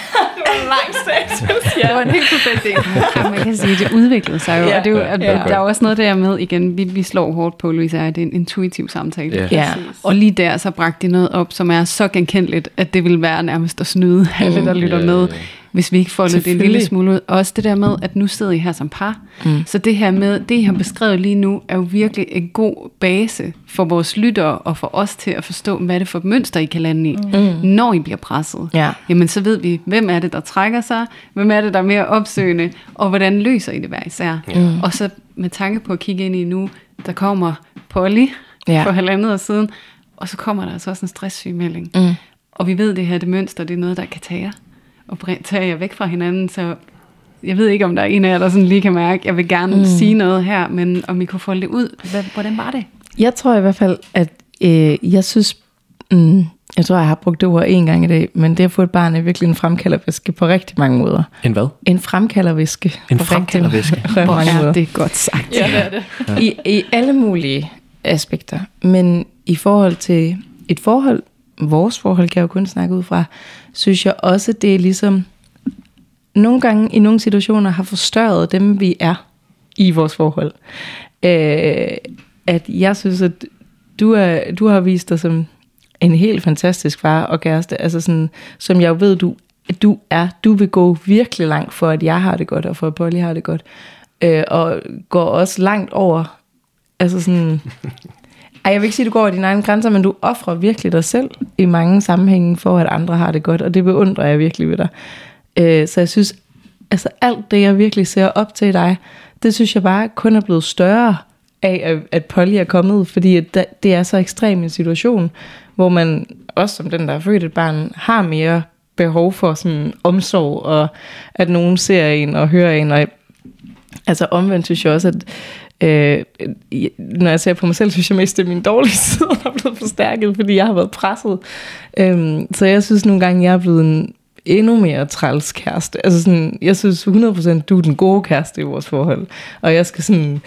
Det var en helt perfekt idé. Ja, man kan sige, at det udviklede sig jo. Ja. Ja. Og det er jo, Ja, at, det er der er også noget der med, igen, vi, vi slår hårdt på, Louise, at det er en intuitiv samtale. Ja. Ja. Og lige der, så bragte de noget op, som er så genkendeligt, at det vil være nærmest at snyde alle, der lytter Ja, med, ja, ja. Hvis vi ikke får det en lille smule ud. Også det der med, at nu sidder I her som par. Mm. Så det her med, det I har beskrevet lige nu, er jo virkelig en god base for vores lyttere og for os til at forstå, hvad er det for et mønster, I kan lande i, mm. når I bliver presset. Ja. Jamen så ved vi, hvem er det, der trækker sig, hvem er det, der er mere opsøgende, og hvordan løser I det hver især. Mm. Og så med tanke på at kigge ind i nu, der kommer Polly Ja. ja. for halvandet år siden, og så kommer der altså også en stresssygemelding. Mm. Og vi ved, det her det mønster, det er noget, der kan tage jer, og bring- tage jer væk fra hinanden, så jeg ved ikke, om der er en af jer, der sådan lige kan mærke, jeg vil gerne mm. sige noget her, men om I kunne folde det ud, hvad, hvordan var det? Jeg tror i hvert fald, at øh, jeg synes, mm, jeg tror, jeg har brugt det ord en gang i dag, men det at få et barn er virkelig en fremkaldervæske på rigtig mange måder. En hvad? En fremkaldervæske. En fremkaldervæske. På mange er måder. det godt sagt. Ja, det er det. I, I alle mulige aspekter. Men i forhold til et forhold, vores forhold kan jeg jo kun snakke ud fra, synes jeg også, det er ligesom, nogle gange i nogle situationer har forstørret dem, vi er i vores forhold. Øh, at jeg synes, at du, er, du har vist dig som en helt fantastisk far og kæreste, altså sådan, som jeg ved, du, du er. Du vil gå virkelig langt for, at jeg har det godt, og for at Polly har det godt. Øh, og går også langt over, altså sådan, ej, jeg vil ikke sige, at du går over dine egne grænser, men du offrer virkelig dig selv i mange sammenhænge for, at andre har det godt, og det beundrer jeg virkelig ved dig. Øh, så jeg synes, altså alt det, jeg virkelig ser op til dig, det synes jeg bare kun er blevet større af, at- at Polly er kommet, fordi at det er så ekstrem en situation, hvor man, også som den, der er født et barn, har mere behov for sådan omsorg, og at nogen ser en og hører en, og altså omvendt synes jeg også, at Øh, øh, når jeg ser på mig selv, synes jeg mest, det er min dårlige side, der er blevet forstærket, fordi jeg har været presset. Øh, så jeg synes nogle gange, jeg er blevet en endnu mere træls kæreste. Altså sådan, jeg synes 100% du er den gode kæreste i vores forhold. Og jeg skal sådan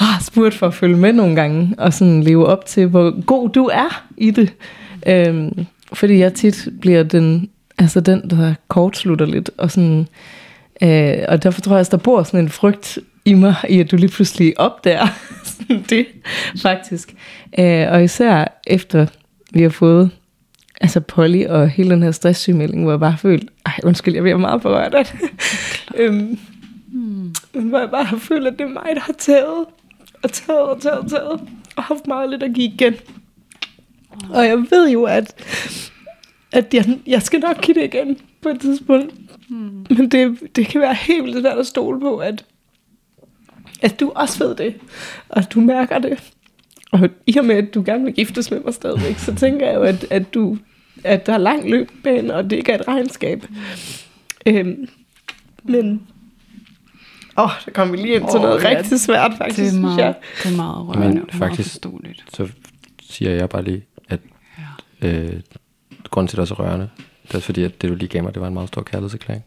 ah, spurt for at følge med nogle gange, og sådan leve op til, hvor god du er i det. Øhm, fordi jeg tit bliver den, altså den, der kortslutter lidt, og sådan, øh, og derfor tror jeg også, der bor sådan en frygt i mig, i at du lige pludselig opdager det, faktisk. Øh, og især efter vi har fået altså Polly og hele den her stresssygemelding, hvor jeg bare følte, ej undskyld, jeg bliver meget berørt af det. øhm, men hvor jeg bare har følt, at det er mig, der har taget og taget og taget og taget, og haft meget lidt at give igen. Og jeg ved jo, at, at jeg, jeg skal nok give det igen på et tidspunkt. Mm. Men det, det kan være helt vildt svært at stole på, at, at du også ved det, og du mærker det. Og i og med, at du gerne vil giftes med mig stadigvæk, så tænker jeg jo, at, at, du, at der er lang løbbane, og det ikke er et regnskab. Øhm, men... Åh, oh, der kom vi lige ind til Åh, noget ja, rigtig svært, faktisk, Det er synes meget, jeg. det er meget rørende, Men er meget faktisk- forståeligt. Så siger jeg bare lige, at øh, grunden til, at det er så rørende, det er fordi, at det du lige gav mig, det var en meget stor kærlighedserklæring.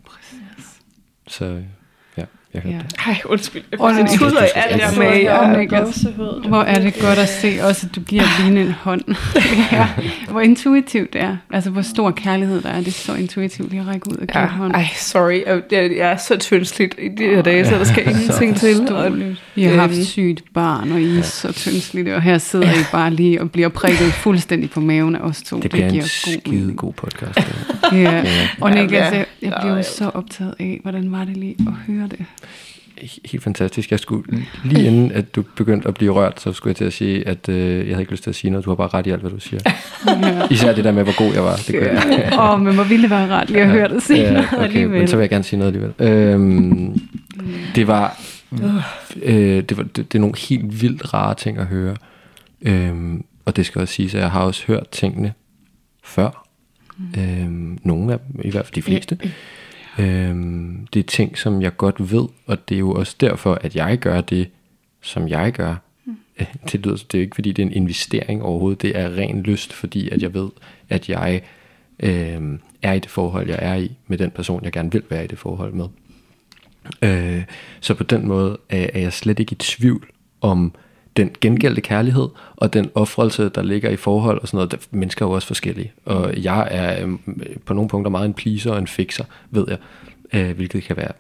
Så ja, jeg Ja. det. Ej, undskyld. Jeg Og får det- tuder i alt jeg med. Ja, Niklas. Hvor er det godt at se også, at du giver Line en hånd. ja. Hvor intuitivt det er. Altså, hvor stor kærlighed der er. Det er så intuitivt lige at række ud og give en Ja, hånd. ej, sorry. Jeg, jeg, jeg er så tyndsligt i de her dage, så der skal ingenting til. Og. Vi har haft Øhm. sygt barn, og I er så tyndslidte, og her sidder I bare lige og bliver prikket fuldstændig på maven af os to. Det bliver en giver god skide god podcast. det Ja. Ja. Og Ja, Niklas, ja. jeg, jeg Ja, blev ja. så optaget af, hvordan var det lige at høre det? Helt fantastisk. Jeg skulle, lige inden at du begyndte at blive rørt, så skulle jeg til at sige, at øh, jeg havde ikke lyst til at sige noget. Du har bare ret i alt, hvad du siger. Ja. Især det der med, hvor god jeg var. Det kunne jeg ikke. Åh, oh, men hvor ville det være rart lige at høre det senere Ja, okay, alligevel. men så vil jeg gerne sige noget alligevel. Øhm, det var, øh, det var det, det er nogle helt vildt rare ting at høre. Øhm, og det skal også siges, at jeg har også hørt tingene før. Øhm, nogle af dem, i hvert fald de fleste. Øhm, det er ting, som jeg godt ved, og det er jo også derfor, at jeg gør det, som jeg gør. Øh, Det, lyder, det er jo ikke, fordi det er en investering overhovedet. Det er ren lyst, fordi at jeg ved, at jeg øh, er i det forhold, jeg er i, med den person, jeg gerne vil være i det forhold med. Øh, så på den måde er, er jeg slet ikke i tvivl om den gengældte kærlighed og den offrelse, der ligger i forhold og sådan noget. Der, mennesker er jo også forskellige, og jeg er øh, på nogle punkter meget en pleaser og en fixer, ved jeg, øh, hvilket kan være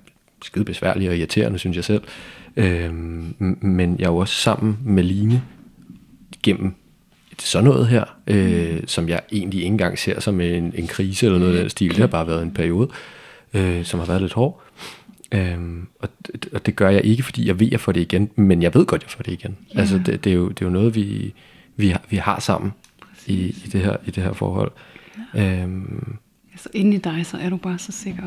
skide besværligt og irriterende, synes jeg selv. Øh, men jeg er jo også sammen med Line gennem sådan noget her, øh, som jeg egentlig ikke engang ser som en, en krise eller noget af den stil. Det har bare været en periode, øh, som har været lidt hård. Øhm, og, det- og det gør jeg ikke, fordi jeg ved, at jeg får det igen, men jeg ved godt, at jeg får det igen. Ja. Altså, det, det, er jo, det er jo noget, vi, vi, har, vi har sammen i, i, det her, i det her forhold. Ja. Øhm, Altså, inde i dig, så er du bare så sikker.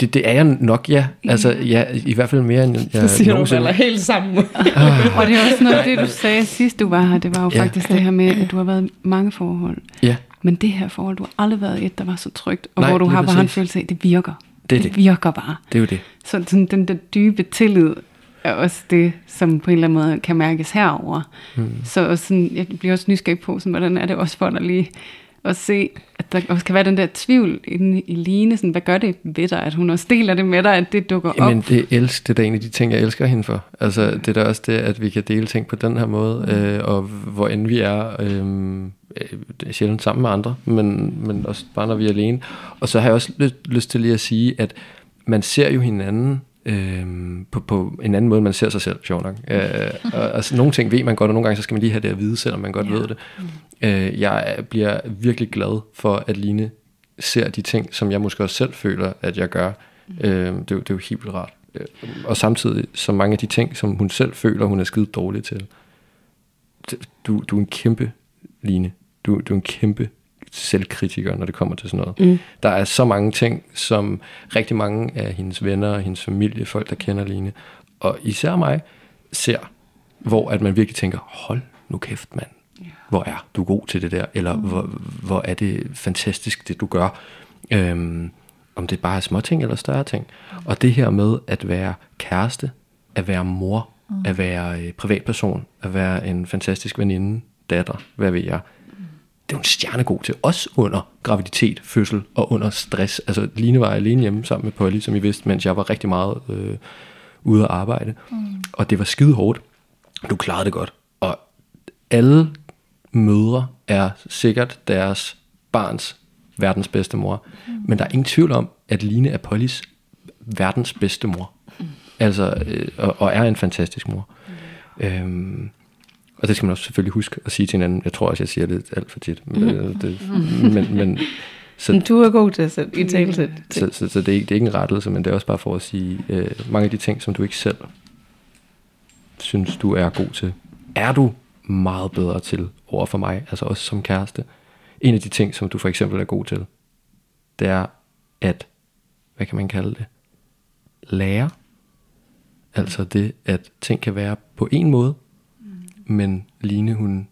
det, det er jeg nok, ja. Altså, ja, i hvert fald mere, end jeg så siger du, nogensinde- falder helt sammen. Og det er også noget af det, du sagde sidst du var her. Det var jo Ja. faktisk det her med, at du har været i mange forhold. Ja, Men det her forhold, du har aldrig været i et, der var så trygt. Og Nej, hvor du har bare en følelse af, at det virker. Det er det virker bare. det er jo det. Så sådan, den der dybe tillid er også det, som på en eller anden måde kan mærkes herover. Mm. Så også sådan, jeg bliver også nysgerrig på, sådan, hvordan er det også for dig lige at se, at der også kan være den der tvivl inde i Line. Sådan, hvad gør det ved dig, at hun også deler det med dig, at det dukker Jamen, op? det, elsk, det er da en af de ting, jeg elsker hende for. Altså, det er da også det, at vi kan dele ting på den her måde, øh, og hvor end vi er, øh, øh, sjældent sammen med andre, men, men også bare når vi er alene. Og så har jeg også lyst, lyst til lige at sige, at man ser jo hinanden øh, på, på en anden måde, man ser sig selv, sjov nok. Øh, og, altså, nogle ting ved man godt, og nogle gange så skal man lige have det at vide, selvom man godt Ja. ved det. Øh, jeg er- bliver virkelig glad for, at Line ser de ting, som jeg måske også selv føler, at jeg gør. Øh, det, er jo- det er jo helt vildt rart. Øh, Og samtidig så mange af de ting, som hun selv føler, hun er skide dårlig til. Du, du er en kæmpe, Line. Du, du er en kæmpe selvkritiker, når det kommer til sådan noget. Mm. Der er så mange ting, som rigtig mange af hendes venner og hendes familie, folk, der kender Line, og især mig, ser, hvor at man virkelig tænker, hold nu kæft, mand. Hvor er du god til det der? Eller mm. hvor, hvor er det fantastisk, det du gør? Øhm, om det bare er små ting eller større ting. Og det her med at være kæreste, at være mor, mm. at være øh, privatperson, at være en fantastisk veninde, datter, hvad ved jeg. Det er hun stjernegod til, også under graviditet, fødsel og under stress. Altså Line var alene hjemme sammen med Polly, som I vidste, mens jeg var rigtig meget øh, ude at arbejde. Mm. Og det var skide hårdt. Du klarede det godt. Og alle mødre er sikkert deres barns verdens bedste mor. Mm. Men der er ingen tvivl om, at Line er Pollys verdens bedste mor. Mm. Altså, øh, og, og er en fantastisk mor. Mm. Øhm, og det skal man også selvfølgelig huske at sige til hinanden. Jeg tror også, jeg siger det alt for tit. Men, mm. det, men, men, så, Men du er god til at sætte i tale til. så, så, så det, er ikke, det er ikke en rettelse, men det er også bare for at sige, øh, mange af de ting, som du ikke selv synes, du er god til, er du meget bedre til over for mig, altså også som kæreste. En af de ting, som du for eksempel er god til, det er at, hvad kan man kalde det, lære. Altså det, at ting kan være på en måde, mm. Men Line hun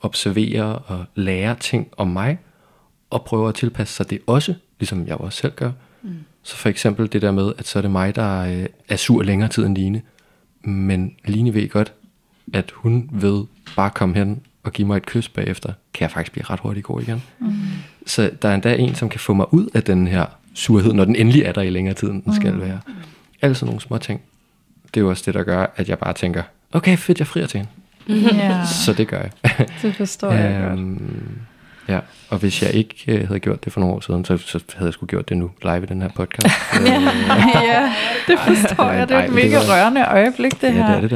observerer og lærer ting om mig, og prøver at tilpasse sig det også, ligesom jeg også selv gør. Mm. Så for eksempel det der med, at så er det mig, der øh, er sur længere tid end Line. Men Line ved godt, at hun ved bare komme hen og give mig et kys bagefter, kan jeg faktisk blive ret hurtigt god igen. Mm. Så der er endda en, som kan få mig ud af den her surhed, når den endelig er der i længere tid, end den skal være. Alle sådan nogle små ting. Det er jo også det, der gør, at jeg bare tænker, okay, fedt, jeg frier til hende. Ja, Så det gør jeg. det forstår jeg godt. Øhm, Ja, og hvis jeg ikke øh, havde gjort det for nogle år siden, så, så havde jeg sgu gjort det nu live i den her podcast. Øh, ja, det forstår jeg. Det er et mega var- rørende øjeblik, det ja, her. det er det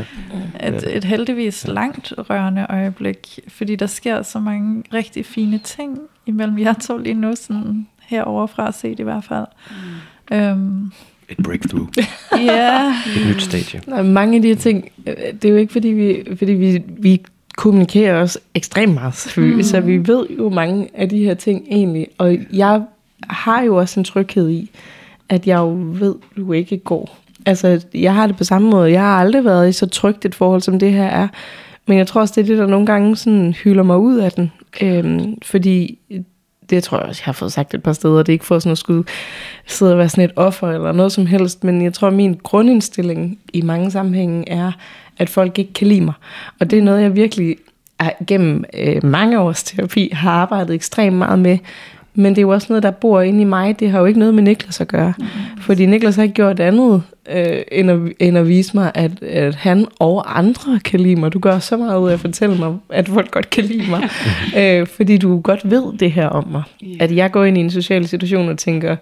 der. Et, et heldigvis langt rørende øjeblik, fordi der sker så mange rigtig fine ting imellem jer to lige nu, sådan heroverfra set i hvert fald. Mm. Øhm, Et breakthrough. ja, Et nyt stadie. Nej, mange af de her ting, det er jo ikke fordi vi, fordi vi, vi kommunikerer os ekstremt meget, selvfølgelig, mm. så vi ved jo mange af de her ting egentlig, og jeg har jo også en tryghed i, at jeg jo ved, du ikke går. Altså, jeg har det på samme måde. Jeg har aldrig været i så trygt et forhold, som det her er. Men jeg tror også, det er det, der nogle gange sådan hylder mig ud af den. Øhm, fordi det tror jeg også, jeg har fået sagt et par steder. Det er ikke for sådan at skulle sidde og være sådan et offer eller noget som helst. Men jeg tror, at min grundindstilling i mange sammenhænge er, at folk ikke kan lide mig. Og det er noget, jeg virkelig ah, gennem øh, mange års terapi har arbejdet ekstremt meget med. Men det er jo også noget, der bor inde i mig. Det har jo ikke noget med Niklas at gøre. Mm. Fordi Niklas har ikke gjort andet, øh, end, at, end at vise mig, at, at han og andre kan lide mig. Du gør så meget ud af at fortælle mig, at folk godt kan lide mig. øh, fordi du godt ved det her om mig. Ja. At jeg går ind i en social situation og tænker,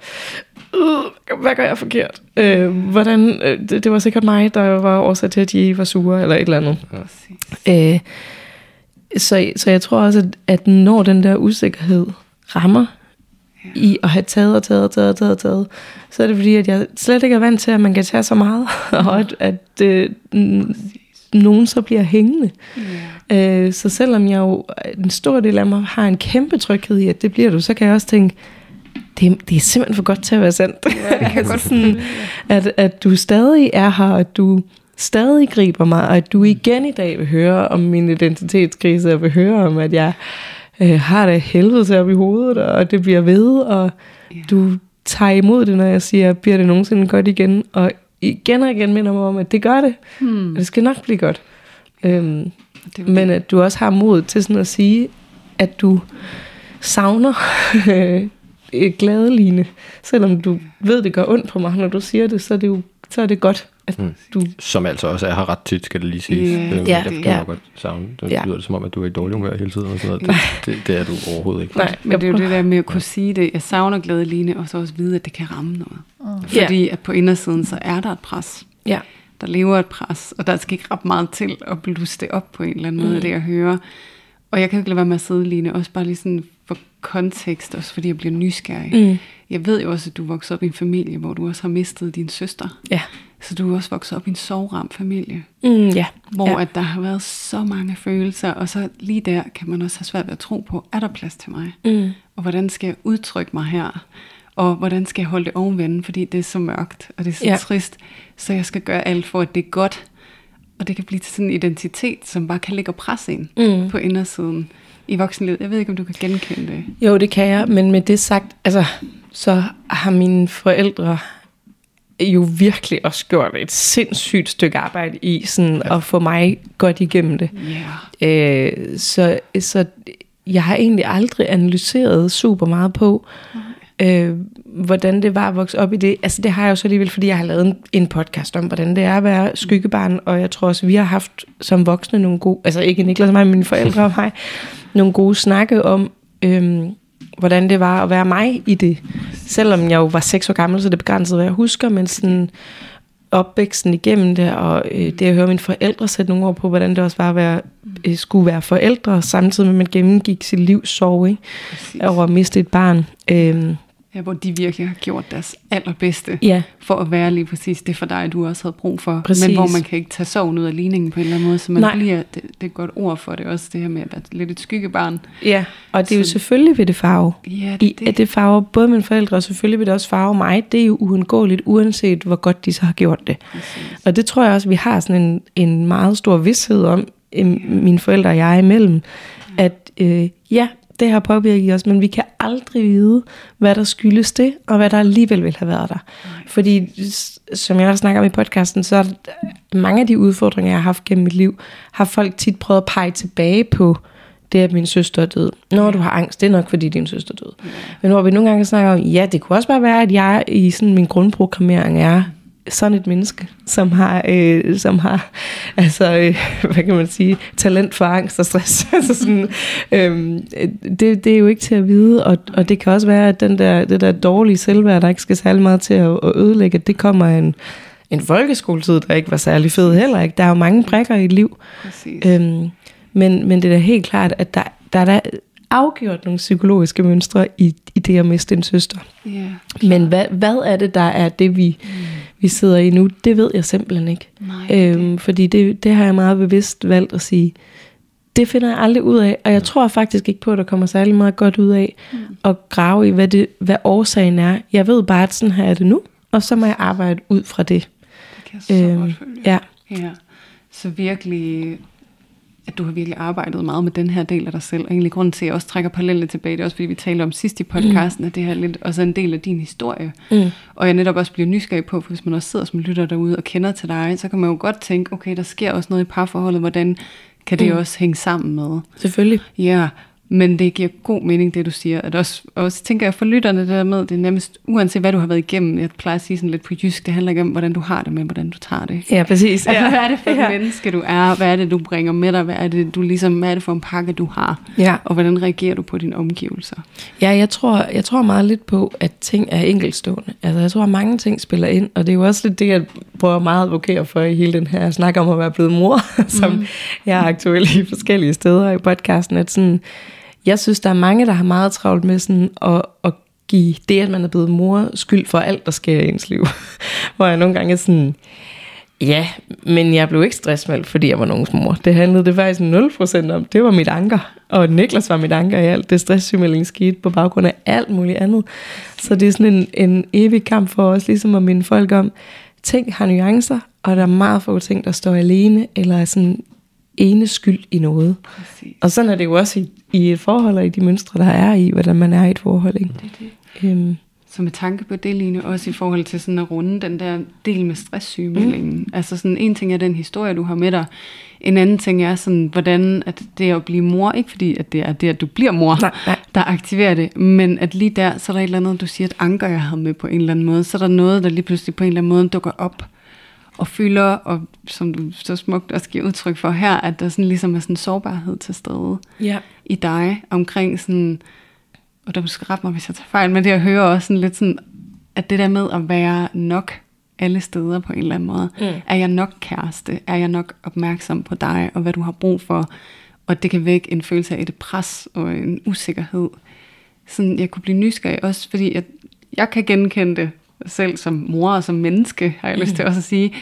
øh, hvad gør jeg forkert? Øh, hvordan, øh, det, det var sikkert mig, der var årsag til, at de var sure, eller et eller andet. Præcis. Øh, så, så jeg tror også, at, at når den der usikkerhed rammer i at have taget og taget og taget og taget, taget så er det fordi, at jeg slet ikke er vant til, at man kan tage så meget, og at, at øh, nogen så bliver hængende. Ja. Øh, så selvom jeg jo, en stor del af mig har en kæmpe tryghed i, at det bliver du, så kan jeg også tænke, det, er- det er simpelthen for godt til at være sandt. Ja, det kan godt sådan, at, at du stadig er her, at du stadig griber mig, og at du igen i dag vil høre om min identitetskrise, og vil høre om, at jeg øh, har det helvede til op i hovedet, og det bliver ved, og Ja. du tager imod det, når jeg siger, bliver det nogensinde godt igen, og igen og igen minder mig om, at det gør det, Hmm. og det skal nok blive godt. Øhm, Det men at du også har mod til sådan at sige, at du savner et gladeline. Selvom du ved, det gør ondt på mig, når du siger det, så er det jo så er det godt, at Mm. du... Som altså også er her ret tit, skal det lige siges. Ja, Øhm, ja, jeg kan ja. godt savne. Det Ja. lyder det som om, at du er i dårlig humør hele tiden. Og sådan noget. Det, det, det, er du overhovedet ikke. Nej, Men det er jo det der med at kunne sige det. Jeg savner glæde Line, og så også vide, at det kan ramme noget. Mm. Fordi at på indersiden, så er der et pres. Ja. Der lever et pres, og der skal ikke ret meget til at blusse det op på en eller anden måde, mm. det jeg hører. Og jeg kan ikke lade være med at sidde, Line, også bare lige sådan kontekst, også fordi jeg bliver nysgerrig. Mm. Jeg ved jo også, at du voksede op i en familie, hvor du også har mistet din søster. Ja. Så du er også vokset op i en sovrem familie, Mm, ja. hvor ja. at der har været så mange følelser, og så lige der kan man også have svært ved at tro på, er der plads til mig? Mm. Og hvordan skal jeg udtrykke mig her? Og hvordan skal jeg holde det ovenvende, fordi det er så mørkt, og det er så Ja. trist, så jeg skal gøre alt for, at det er godt. Og det kan blive til sådan en identitet, som bare kan ligge og presse en mm. på indersiden i voksenlivet. Jeg ved ikke, om du kan genkende det. Jo, det kan jeg, men med det sagt, altså, så har mine forældre jo virkelig også gjort et sindssygt stykke arbejde i sådan ja. at få mig godt igennem det. Ja. Yeah. Øh, så, så jeg har egentlig aldrig analyseret super meget på, øh, hvordan det var at vokse op i det. Altså det har jeg jo så alligevel, fordi jeg har lavet en, en podcast om, hvordan det er at være skyggebarn, og jeg tror også, vi har haft som voksne nogle gode, altså ikke Niklas og mig, men mine forældre og mig, nogle gode snakke om, øh, hvordan det var at være mig i det. Selvom jeg jo var seks år gammel, så det begrænset, hvad jeg husker, men sådan opvæksten igennem det, og øh, det at høre mine forældre sætte nogle ord på, hvordan det også var at være, øh, skulle være forældre, samtidig med at man gennemgik sit liv sorg, ikke? Præcis. over at miste et barn. Øhm, Ja, hvor de virkelig har gjort deres allerbedste ja, for at være lige præcis det for dig, du også havde brug for. Præcis. Men hvor man kan ikke tage sorgen ud af ligningen på en eller anden måde, så man Nej. bliver, det, det er et godt ord for det også, det her med at være lidt et skyggebarn. ja, og det er jo Så- selvfølgelig ved det farve. Ja, I, at det farver både mine forældre, og selvfølgelig vil det også farve mig. Det er jo uundgåeligt, uanset hvor godt de så har gjort det. Præcis. Og det tror jeg også, vi har sådan en, en meget stor vidshed om, em, mine forældre og jeg imellem, at øh, ja, det har påvirket os, men vi kan aldrig vide, hvad der skyldes det, og hvad der alligevel ville have været der. Fordi, som jeg også snakker om i podcasten, så er mange af de udfordringer, jeg har haft gennem mit liv, har folk tit prøvet at pege tilbage på det at min søster er død. Når du har angst, det er nok, fordi din søster er død. Men hvor vi nogle gange snakker om, ja, det kunne også bare være, at jeg i sådan min grundprogrammering er sådan et menneske, som har, øh, som har altså, øh, hvad kan man sige, talent for angst og stress. altså sådan, øh, det, det er jo ikke til at vide, og, og det kan også være, at den der, det der dårlige selvværd, der ikke skal særlig meget til at, at ødelægge, det kommer af en, en folkeskoletid, der ikke var særlig fed heller. Ikke? Der er jo mange brækker i et liv. Præcis. Øhm, men, men det er da helt klart, at der, der er der afgjort nogle psykologiske mønstre i, i det at miste en søster. Ja, Men hvad, hvad er det, der er det, vi, mm. vi sidder i nu? Det ved jeg simpelthen ikke. Nej, Øhm, fordi det, det har jeg meget bevidst valgt at sige, det finder jeg aldrig ud af. Og jeg tror faktisk ikke på, at der kommer særlig meget godt ud af mm. at grave i, hvad, det, hvad årsagen er. Jeg ved bare, at sådan her er det nu, og så må jeg arbejde ud fra det. det kan jeg så Øhm, godt følge. ja. Ja, så virkelig, at du har virkelig arbejdet meget med den her del af dig selv. Og egentlig grunden til, at jeg også trækker paralleller tilbage, det er også fordi, vi talte om sidst i podcasten, mm. at det her er lidt også en del af din historie. Mm. Og jeg netop også bliver nysgerrig på, for hvis man også sidder som lytter derude og kender til dig, så kan man jo godt tænke, okay, der sker også noget i parforholdet, hvordan kan det Mm. også hænge sammen med? Selvfølgelig. Ja, men det giver god mening, det du siger. At også, også tænker jeg for lytterne det der med, det er nærmest, uanset hvad du har været igennem, jeg plejer at sige sådan lidt på jysk, det handler ikke om, hvordan du har det, men hvordan du tager det. Ja, præcis. Altså, hvad er det for et ja. menneske, du er? Hvad er det, du bringer med dig? Hvad er det, du ligesom, hvad er det for en pakke, du har? Ja. Og hvordan reagerer du på dine omgivelser? Ja, jeg tror, jeg tror meget lidt på, at ting er enkeltstående. Altså, jeg tror, at mange ting spiller ind, og det er jo også lidt det, jeg prøver meget at advokere for i hele den her snak om at være blevet mor, som mm. jeg er aktuel i forskellige steder i podcasten, at sådan, jeg synes, der er mange, der har meget travlt med sådan at, at give det, at man er blevet mor, skyld for alt, der sker i ens liv. Hvor jeg nogle gange er sådan, ja, men jeg blev ikke stressmeldt, fordi jeg var nogens mor. Det handlede det faktisk 0% om. Det var mit anker. Og Niklas var mit anker i alt det stresssygemelding skete på baggrund af alt muligt andet. Så det er sådan en, en evig kamp for os, ligesom at minde folk om, ting har nuancer, og der er meget få ting, der står alene, eller er sådan ene skyld i noget. Præcis. Og sådan er det jo også i, i et forhold, og i de mønstre, der er i, hvordan man er i et forhold. Ikke? Det er det. Øhm, Så med tanke på det, Line, også i forhold til sådan at runde den der del med stresssygemeldingen. Mm. Altså sådan en ting er den historie, du har med dig. En anden ting er sådan, hvordan at det at blive mor, ikke fordi at det er det, at du bliver mor, Nej, nej. der aktiverer det, men at lige der, så er der et eller andet, du siger, et anker, jeg havde med på en eller anden måde. Så er der noget, der lige pludselig på en eller anden måde dukker op og fylder, og som du så smukt også giver udtryk for her, at der sådan ligesom er sådan en sårbarhed til stede ja. i dig omkring sådan, og der skal rette mig, hvis jeg tager fejl, men det jeg hører også sådan lidt sådan, at det der med at være nok alle steder på en eller anden måde. Mm. Er jeg nok kæreste? Er jeg nok opmærksom på dig, og hvad du har brug for? Og det kan vække en følelse af et pres og en usikkerhed. Sådan, jeg kunne blive nysgerrig også, fordi jeg, jeg kan genkende det selv som mor og som menneske, har jeg lyst til også at sige.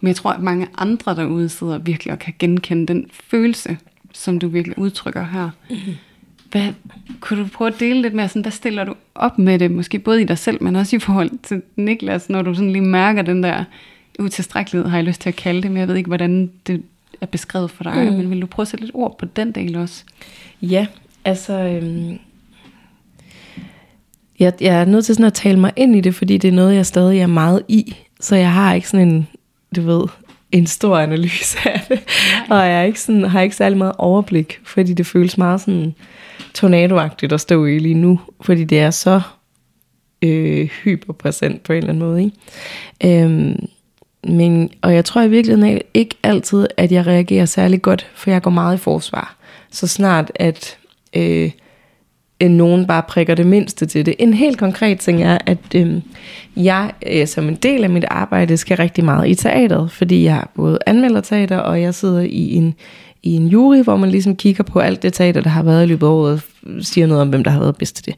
Men jeg tror, at mange andre derude sidder virkelig og kan genkende den følelse, som du virkelig udtrykker her. Hvad, kunne du prøve at dele lidt mere, sådan, der stiller du op med det, måske både i dig selv, men også i forhold til Niklas, når du sådan lige mærker den der utilstrækkelighed, har jeg lyst til at kalde det, men jeg ved ikke, hvordan det er beskrevet for dig, mm. men vil du prøve at sætte lidt ord på den del også? Ja, altså... Øhm, jeg, jeg er nødt til sådan at tale mig ind i det, fordi det er noget, jeg stadig er meget i. Så jeg har ikke sådan en, du ved, en stor analyse af det. Og jeg er ikke sådan, har ikke særlig meget overblik, fordi det føles meget sådan tornadoagtigt at stå i lige nu. Fordi det er så øh, hyperpræsent på en eller anden måde. Ikke? Øhm, men, og jeg tror i virkeligheden ikke altid, at jeg reagerer særlig godt, for jeg går meget i forsvar. Så snart, at øh, end nogen bare prikker det mindste til det. En helt konkret ting er, at øh, jeg øh, som en del af mit arbejde skal rigtig meget i teateret, fordi jeg både anmelder teater, og jeg sidder i en, i en jury, hvor man ligesom kigger på alt det teater, der har været i løbet af året, og siger noget om, hvem der har været bedst til det.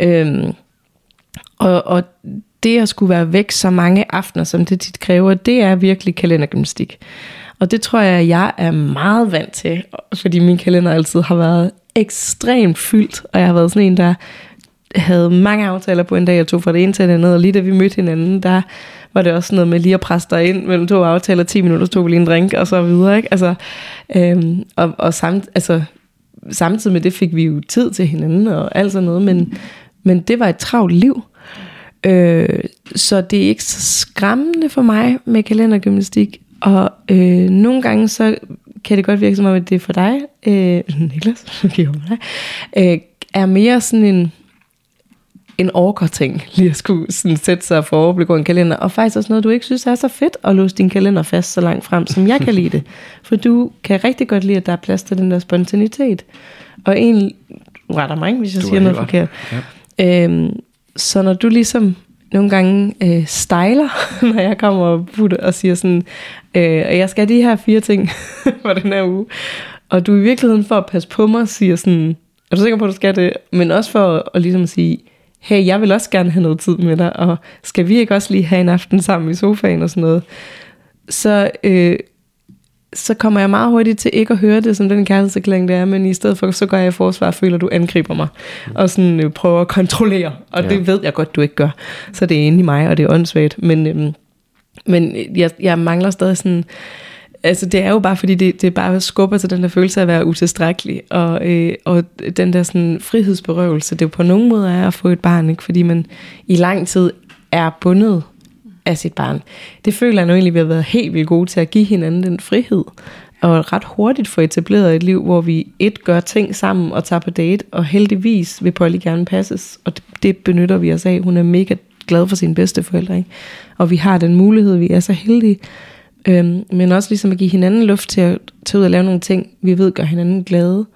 Øh, og, og det at skulle være væk så mange aftener, som det tit kræver, det er virkelig kalendergymnastik. Og det tror jeg, jeg er meget vant til, fordi min kalender altid har været ekstremt fyldt, og jeg har været sådan en, der havde mange aftaler på en dag, jeg tog fra det ene til det andet, og lige da vi mødte hinanden, der var det også noget med lige at presse dig ind mellem to aftaler, 10 minutter, så tog vi lige en drink, og så videre, ikke? Altså, øhm, og, og samt, altså, samtidig med det fik vi jo tid til hinanden, og alt sådan noget, men, men det var et travlt liv, Øh, så det er ikke så skræmmende for mig med kalendergymnastik. Og øh, nogle gange så kan det godt virke som om, at det for dig, øh, Niklas, kigger på dig, øh, er mere sådan en, en orker-ting, lige at skulle sådan sætte sig for overblik over en kalender, og faktisk også noget, du ikke synes er så fedt at låse din kalender fast så langt frem, som jeg kan lide det. For du kan rigtig godt lide, at der er plads til den der spontanitet. Og en, retter mig, hvis jeg Du siger er noget helt forkert. Ja. Øhm, så når du ligesom nogle gange øh, styler, når jeg kommer og, putter og siger sådan, øh, jeg skal have de her fire ting for den her uge, og du i virkeligheden for at passe på mig siger sådan, er du sikker på, at du skal det? Men også for at, at ligesom sige, hey, jeg vil også gerne have noget tid med dig, og skal vi ikke også lige have en aften sammen i sofaen og sådan noget? Så, øh, så kommer jeg meget hurtigt til ikke at høre det som den kærlighedserklæring, det er, men i stedet for, så går jeg i forsvar og føler, at du angriber mig, og sådan øh, prøver at kontrollere, og ja. det ved jeg godt, du ikke gør. Så det er inde i mig, og det er åndssvagt, men, øhm, men jeg, jeg mangler stadig sådan, altså det er jo bare fordi, det, det bare skubber til den der følelse af at være utilstrækkelig, og, øh, og den der sådan frihedsberøvelse, det jo på nogen måde er at få et barn, ikke? fordi man i lang tid er bundet af sit barn. Det føler jeg nu egentlig, vi har været helt vildt gode til at give hinanden den frihed, og ret hurtigt få etableret et liv, hvor vi et gør ting sammen og tager på date, og heldigvis vil Polly gerne passes, og det, det benytter vi os af. Hun er mega glad for sine bedste forældre, ikke? og vi har den mulighed, vi er så heldige, øhm, men også ligesom at give hinanden luft til at tage ud og lave nogle ting, vi ved gør hinanden glade,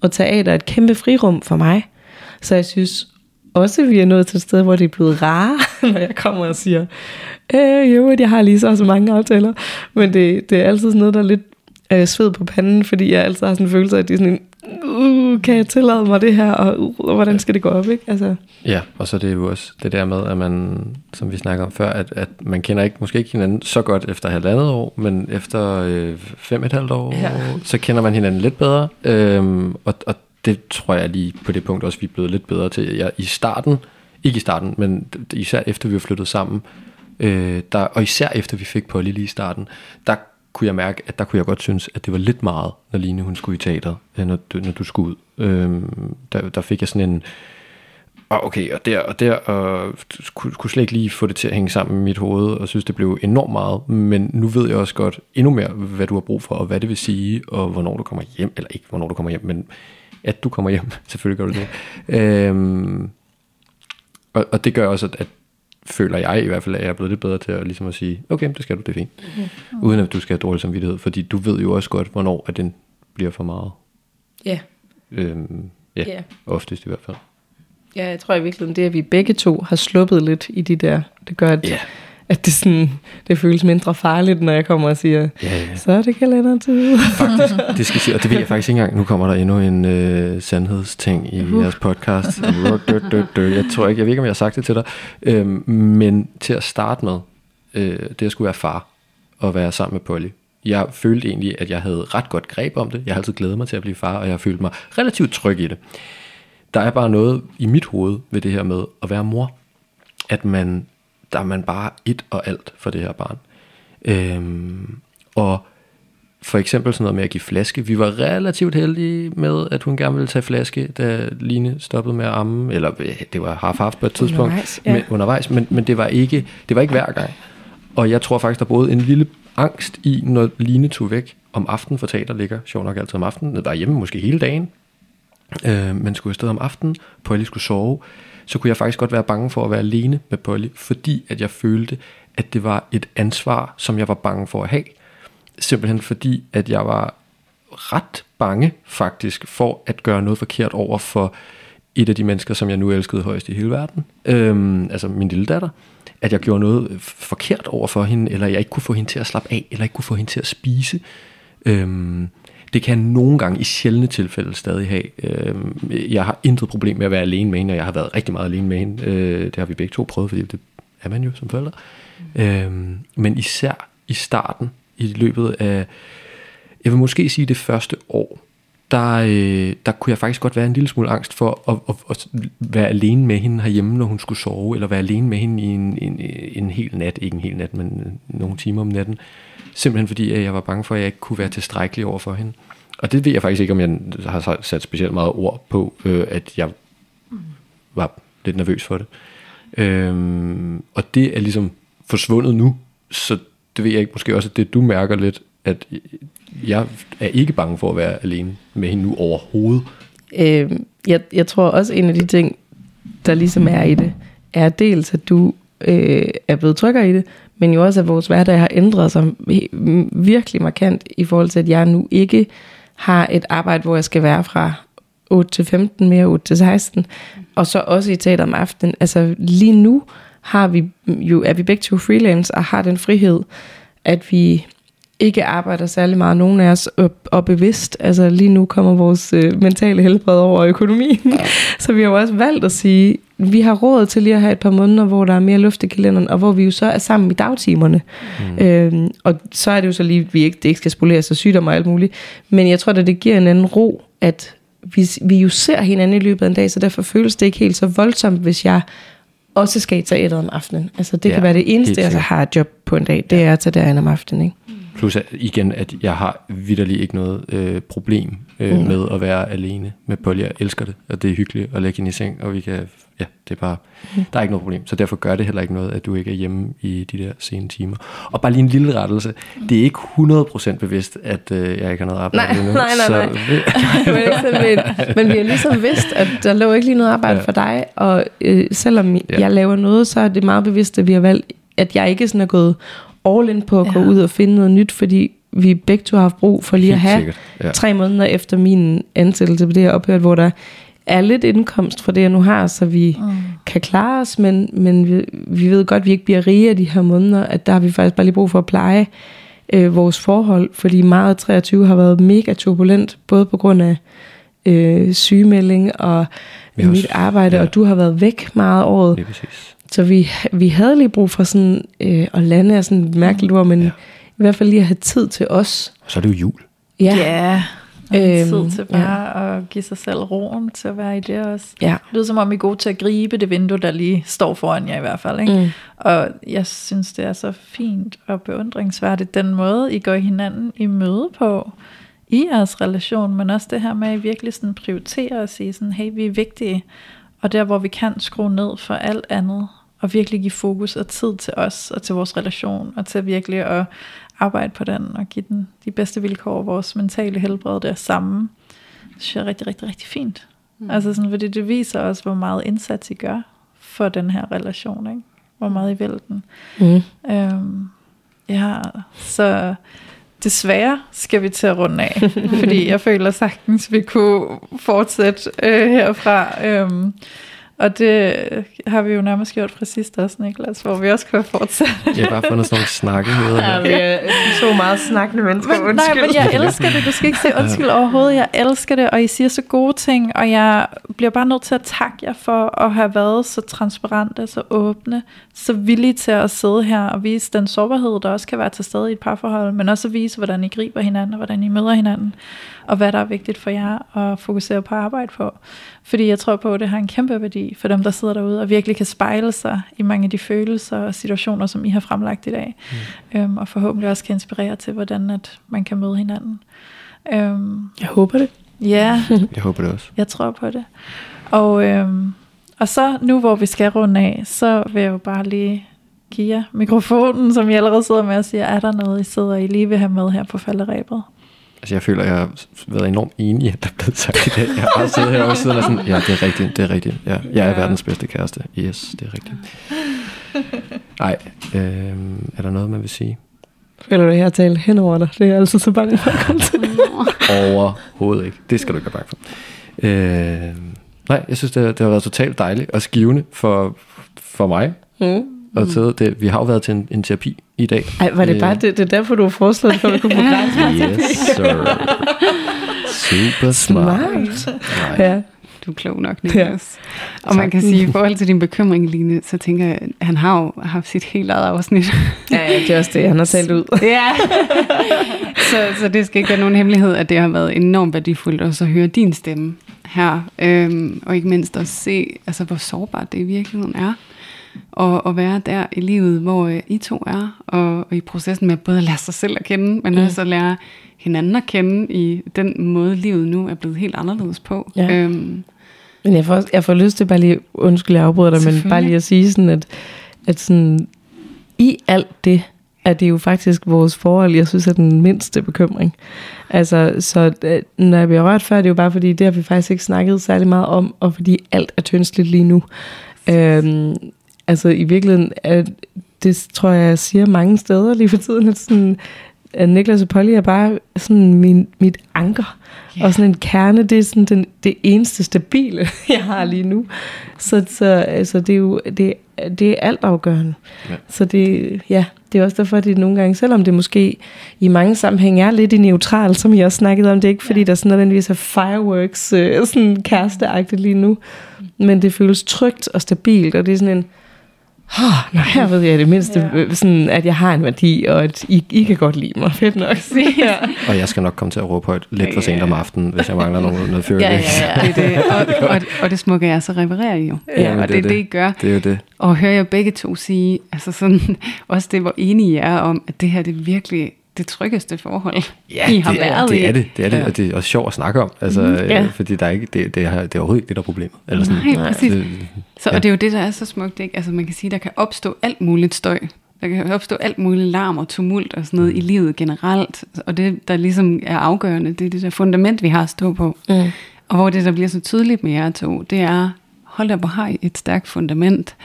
og teater er et kæmpe frirum for mig, så jeg synes også, vi er nået til et sted, hvor det er blevet rare, når jeg kommer og siger, øh, jo, jeg har lige så så mange aftaler. Men det, det er altid sådan noget, der er lidt øh, sved på panden, fordi jeg altid har sådan en følelse af, at det er sådan en, uh, kan jeg tillade mig det her, og, uh, hvordan skal det gå op, ikke? Altså, Ja, og så er det jo også det der med, at man, som vi snakker om før, at, at man kender ikke, måske ikke hinanden så godt efter halvandet år, men efter øh, fem et halvt år, ja. så kender man hinanden lidt bedre. Øhm, og, og det tror jeg lige på det punkt også, vi er blevet lidt bedre til. Jeg, I starten, ikke i starten, men især efter vi var flyttet sammen, øh, der, og især efter vi fik Polly lige i starten, der kunne jeg mærke, at der kunne jeg godt synes, at det var lidt meget, når Line hun skulle i teater, øh, når, du, når du skulle ud. Øh, der, der fik jeg sådan en, og okay, og der og der, og kunne, kunne slet ikke lige få det til at hænge sammen i mit hoved, og synes, det blev enormt meget. Men nu ved jeg også godt endnu mere, hvad du har brug for, og hvad det vil sige, og hvornår du kommer hjem, eller ikke hvornår du kommer hjem, men at du kommer hjem, selvfølgelig gør du det. Øhm, og, og det gør også, at, at føler jeg i hvert fald, at jeg er blevet lidt bedre til at, ligesom at sige, okay, det skal du, det er fint. Mm. Uden at du skal have dårlig samvittighed, fordi du ved jo også godt, hvornår at den bliver for meget. ja. Øhm, ja, Ja. oftest i hvert fald. ja, jeg tror i virkeligheden, det at vi begge to har sluppet lidt i de der, det gør, at, Ja. At det, sådan, det føles mindre farligt, når jeg kommer og siger, Ja, ja. så er det kalendertid. Faktisk, det skal sige, og det ved jeg faktisk ikke engang. Nu kommer der endnu en øh, sandhedsting i uh. jeres podcast. Jeg tror ikke, jeg ved ikke, om jeg har sagt det til dig. Øhm, men til at starte med, øh, det at skulle være far og være sammen med Polly. Jeg følte egentlig, at jeg havde ret godt greb om det. Jeg har altid glædet mig til at blive far, og jeg har følt mig relativt tryg i det. Der er bare noget i mit hoved ved det her med at være mor. At man, der er man bare et og alt for det her barn. Øhm, og for eksempel sådan noget med at give flaske. Vi var relativt heldige med, at hun gerne ville tage flaske, da Line stoppede med at amme. Eller øh, det var half-half på et tidspunkt. Undervejs, ja. men, undervejs men, men det var ikke det var ikke hver gang. Og jeg tror faktisk, der boede en lille angst i, når Line tog væk om aftenen, for teater ligger sjovt nok altid om aftenen. Der er hjemme måske hele dagen. Øh, men skulle afsted om aftenen, Polly skulle sove, så kunne jeg faktisk godt være bange for at være alene med Polly, fordi at jeg følte, at det var et ansvar, som jeg var bange for at have. Simpelthen fordi, at jeg var ret bange faktisk for at gøre noget forkert over for et af de mennesker, som jeg nu elskede højst i hele verden. Øhm, altså min lille datter. At jeg gjorde noget forkert over for hende, eller jeg ikke kunne få hende til at slappe af, eller ikke kunne få hende til at spise. Øhm, det kan jeg nogle gange i sjældne tilfælde stadig have. Øhm, jeg har intet problem med at være alene med hende, og jeg har været rigtig meget alene med hende. Øh, det har vi begge to prøvet, fordi det er man jo som forældre. Øhm, men især i starten, i løbet af, jeg vil måske sige det første år, der, øh, der kunne jeg faktisk godt være en lille smule angst for at, at, at være alene med hende herhjemme, når hun skulle sove, eller være alene med hende i en, en, en hel nat, ikke en hel nat, men nogle timer om natten. Simpelthen fordi, jeg var bange for, at jeg ikke kunne være tilstrækkelig over for hende. Og det ved jeg faktisk ikke, om jeg har sat specielt meget ord på, øh, at jeg var lidt nervøs for det. Øhm, og det er ligesom forsvundet nu, så det ved jeg ikke, måske også, at det du mærker lidt, at jeg er ikke bange for at være alene med hende nu overhovedet. Øh, jeg, jeg tror også, en af de ting, der ligesom er i det, er dels, at du øh, er blevet tryggere i det, men jo også, at vores hverdag har ændret sig virkelig markant i forhold til, at jeg nu ikke har et arbejde, hvor jeg skal være fra 8 til 15, mere 8 til 16, og så også i teater om aftenen. Altså lige nu har vi jo, er vi begge to freelance og har den frihed, at vi ikke arbejder særlig meget, nogen af os, og, og bevidst. Altså lige nu kommer vores øh, mentale helbred over økonomien. Ja. så vi har jo også valgt at sige, vi har råd til lige at have et par måneder, hvor der er mere luft i kalenderen, og hvor vi jo så er sammen i dagtimerne. Mm. Øhm, og så er det jo så lige, at vi ikke, det ikke skal spolere sig sygdom og alt muligt. Men jeg tror, at det giver en anden ro, at vi, vi jo ser hinanden i løbet af en dag, så derfor føles det ikke helt så voldsomt, hvis jeg også skal i teateret om aftenen. Altså det ja, kan være det eneste, jeg så har et job på en dag, det er at tage derind om aftenen. Ikke? Plus at, igen, at jeg har vidderligt ikke noget øh, problem øh, mm. med at være alene med Polly. Jeg elsker det, og det er hyggeligt at lægge hende i seng, og vi kan, ja, det er bare, mm. der er ikke noget problem. Så derfor gør det heller ikke noget, at du ikke er hjemme i de der sene timer. Og bare lige en lille rettelse. Det er ikke 100% bevidst, at øh, jeg ikke har noget arbejde nej, Nej, nej, nej. men, men vi har ligesom vidst, at der lå ikke lige noget arbejde ja. for dig, og øh, selvom ja. jeg laver noget, så er det meget bevidst, at vi har valgt, at jeg ikke sådan er gået all in på at ja. gå ud og finde noget nyt, fordi vi begge to har haft brug for lige Helt at have ja. tre måneder efter min ansættelse på det her ophørt, hvor der er lidt indkomst fra det, jeg nu har, så vi mm. kan klare os, men, men vi, vi ved godt, at vi ikke bliver rige af de her måneder, at der har vi faktisk bare lige brug for at pleje øh, vores forhold, fordi meget 23 har været mega turbulent, både på grund af øh, sygemelding og mit også, arbejde, ja. og du har været væk meget året. Det er præcis. Så vi, vi havde lige brug for sådan øh, at lande af sådan et mærkeligt ord, men ja. i hvert fald lige at have tid til os. Og så er det jo jul. Ja. ja. Og øhm, tid til bare ja. at give sig selv roen til at være i det også. Ja. Det lyder som om I er gode til at gribe det vindue, der lige står foran jer i hvert fald. Ikke? Mm. Og jeg synes, det er så fint og beundringsværdigt, den måde, I går hinanden i møde på i jeres relation, men også det her med, at I virkelig sådan prioriterer og sige sådan, hey, vi er vigtige, og der, hvor vi kan skrue ned for alt andet, og virkelig give fokus og tid til os, og til vores relation, og til virkelig at arbejde på den, og give den de bedste vilkår, vores mentale helbred der sammen. Det synes jeg er rigtig, rigtig, rigtig fint. Mm. Altså sådan, fordi det viser også, hvor meget indsats I gør for den her relation, ikke? Hvor meget I vil den. Mm. Øhm, ja, så desværre skal vi til at runde af, fordi jeg føler sagtens, vi kunne fortsætte øh, herfra. Øhm, og det har vi jo nærmest gjort fra sidst også, Niklas, hvor vi også kan fortsætte. Jeg har bare fundet sådan nogle snakkeheder. Ja, vi er så meget snakkende mennesker, men, undskyld. Nej, men jeg elsker det. Du skal ikke sige undskyld overhovedet. Jeg elsker det, og I siger så gode ting, og jeg bliver bare nødt til at takke jer for at have været så transparente, så åbne, så villige til at sidde her og vise den sårbarhed, der også kan være til stede i et parforhold, men også at vise, hvordan I griber hinanden, og hvordan I møder hinanden og hvad der er vigtigt for jer at fokusere på arbejde på. Fordi jeg tror på, at det har en kæmpe værdi for dem, der sidder derude, og virkelig kan spejle sig i mange af de følelser og situationer, som I har fremlagt i dag. Mm. Øhm, og forhåbentlig også kan inspirere til, hvordan at man kan møde hinanden. Øhm, jeg håber det. Ja. jeg håber det også. Jeg tror på det. Og, øhm, og så nu, hvor vi skal runde af, så vil jeg jo bare lige give jer mikrofonen, som jeg allerede sidder med og siger, er der noget, I sidder I lige vil have med her på falderæbet? Altså jeg føler, jeg har været enormt enig i, at der er blevet sagt i dag. Jeg har siddet her og siddet og sådan, ja, det er rigtigt, det er rigtigt. Ja, jeg er verdens bedste kæreste. Yes, det er rigtigt. Nej, øh, er der noget, man vil sige? Føler du, jeg har talt hen over dig? Det er jeg altid så bange for at komme til. Overhovedet ikke. Det skal du ikke være bange for. Øh, nej, jeg synes, det, det har været totalt dejligt og skivende for, for mig. Mm og sidde. Det, vi har jo været til en, en terapi i dag. Ej, var det øh, bare det, det er derfor, du har foreslået, for at kunne få gratis Yes, sir. Super smart. smart. Ja. Du er klog nok, Niklas. Ja. Og man kan sige, i forhold til din bekymring, Line, så tænker jeg, at han har jo haft sit helt eget afsnit. Ja, ja, det er også det, han har talt ud. ja. så, så det skal ikke være nogen hemmelighed, at det har været enormt værdifuldt at så høre din stemme her. Øhm, og ikke mindst at se, altså, hvor sårbart det i virkeligheden er og, og være der i livet, hvor øh, I to er, og, og i processen med både at lære sig selv at kende, men mm. også at lære hinanden at kende i den måde, livet nu er blevet helt anderledes på. Ja. Øhm, men jeg får, jeg får lyst til bare lige, undskyld jeg afbryder dig, men bare lige at sige sådan, at, at sådan, i alt det, er det jo faktisk vores forhold, jeg synes er den mindste bekymring. Altså, så øh, når jeg bliver rørt før, det er jo bare fordi, det har vi faktisk ikke snakket særlig meget om, og fordi alt er tyndsligt lige nu. Øhm, altså i virkeligheden, er, det tror jeg, jeg siger mange steder lige for tiden, at sådan, at Niklas og Polly er bare sådan min, mit anker. Yeah. Og sådan en kerne, det er sådan den, det eneste stabile, jeg har lige nu. Så, så altså, det er jo det, det er altafgørende. Ja. Så det, ja, det er også derfor, at det nogle gange, selvom det måske i mange sammenhænge er lidt i neutral, som I også snakkede om, det er ikke fordi, ja. der sådan nødvendigvis er fireworks, øh, sådan kæresteagtigt lige nu, men det føles trygt og stabilt, og det er sådan en, oh, nå, her ved jeg det mindste, ja. sådan, at jeg har en værdi, og at I, I kan godt lide mig. Fedt nok. ja. Og jeg skal nok komme til at råbe højt lidt for sent om aftenen, hvis jeg mangler noget, noget fyrkning. Ja, ja, ja. Det, det. Og, og, og det smukke er, så reparerer I jo. Ja, og det er det, det, I gør. Det er jo det. Og hører jeg begge to sige, altså sådan, også det, hvor enige I er om, at det her, det er virkelig det tryggeste forhold, ja, I har det er, været det i. er det, det er det, ja. og det er også sjovt at snakke om, altså, mm, ja. fordi der er ikke, det, det, er, det er overhovedet ikke det, der er problemet. Eller sådan. Nej, præcis. Det, så, ja. Og det er jo det, der er så smukt, ikke? Altså man kan sige, der kan opstå alt muligt støj, der kan opstå alt muligt larm og tumult og sådan noget mm. i livet generelt, og det, der ligesom er afgørende, det er det der fundament, vi har at stå på. Mm. Og hvor det, der bliver så tydeligt med jer to, det er, hold da, hvor har I et stærkt fundament,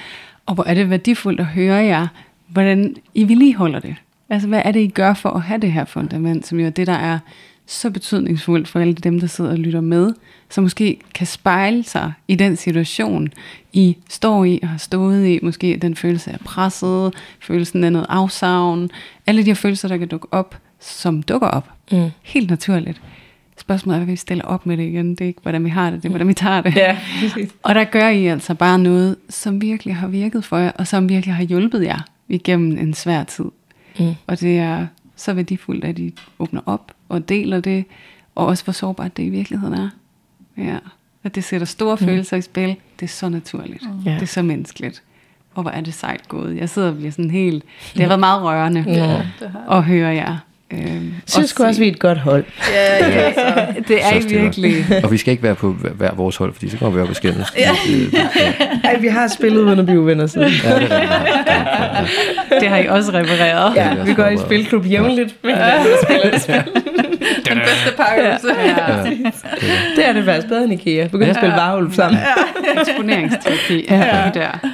og hvor er det værdifuldt at høre jer, hvordan I vedligeholder det. Altså, hvad er det, I gør for at have det her fundament, som jo er det, der er så betydningsfuldt for alle dem, der sidder og lytter med, som måske kan spejle sig i den situation, I står i og har stået i. Måske den følelse af presset, følelsen af noget afsavn, alle de her følelser, der kan dukke op, som dukker op. Mm. Helt naturligt. Spørgsmålet er, hvad vi stiller op med det igen. Det er ikke, hvordan vi har det, det er, hvordan vi tager det. Ja, og der gør I altså bare noget, som virkelig har virket for jer, og som virkelig har hjulpet jer igennem en svær tid. Mm. Og det er så værdifuldt, at I åbner op og deler det, og også hvor sårbart det i virkeligheden er. Ja. At det sætter store mm. følelser i spil, det er så naturligt. Mm. Det er så menneskeligt. Og hvor er det sejt gået. Jeg sidder og bliver sådan helt... Det har været meget rørende ja. at høre jer. Øhm, synes også, også, vi er et godt hold. Ja, ja, så. det er I virkelig. Og vi skal ikke være på hver vores hold, fordi så kommer vi op og skændes. Ja. Ej, vi har spillet uden at blive venner siden. Ja, det, er det, det har I også repareret. Ja, ja vi går i spilklub jævnligt. Ja. Den bedste pakkeøvelse. Ja. Ja. Det er det faktisk bedre end IKEA. Begynd at spille varulv sammen. Ja. Eksponeringsterapi. Ja. ja. Der.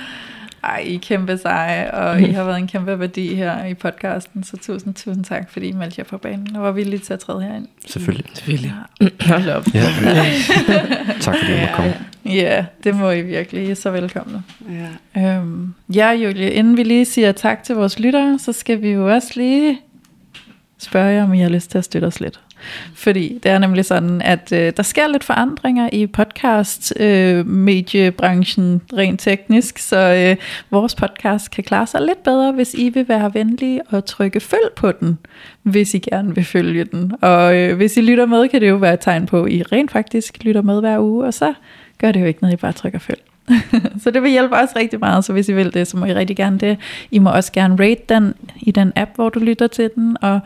Ej, I er kæmpe seje, og I har været en kæmpe værdi her i podcasten, så tusind, tusind tak, fordi I meldte jer på banen og var villige til at træde herind. Selvfølgelig. Selvfølgelig. Hold op. Ja. tak fordi I måtte komme. Ja, det må I virkelig. I er så velkomne. Ja. Øhm, ja, Julie, inden vi lige siger tak til vores lyttere, så skal vi jo også lige spørge jer, om I har lyst til at støtte os lidt. Fordi det er nemlig sådan, at øh, der sker lidt forandringer i podcast-mediebranchen øh, rent teknisk, så øh, vores podcast kan klare sig lidt bedre, hvis I vil være venlige og trykke følg på den, hvis I gerne vil følge den. Og øh, hvis I lytter med, kan det jo være et tegn på, at I rent faktisk lytter med hver uge, og så gør det jo ikke noget, I bare trykker følg. så det vil hjælpe os rigtig meget, så hvis I vil det, så må I rigtig gerne det. I må også gerne rate den i den app, hvor du lytter til den, og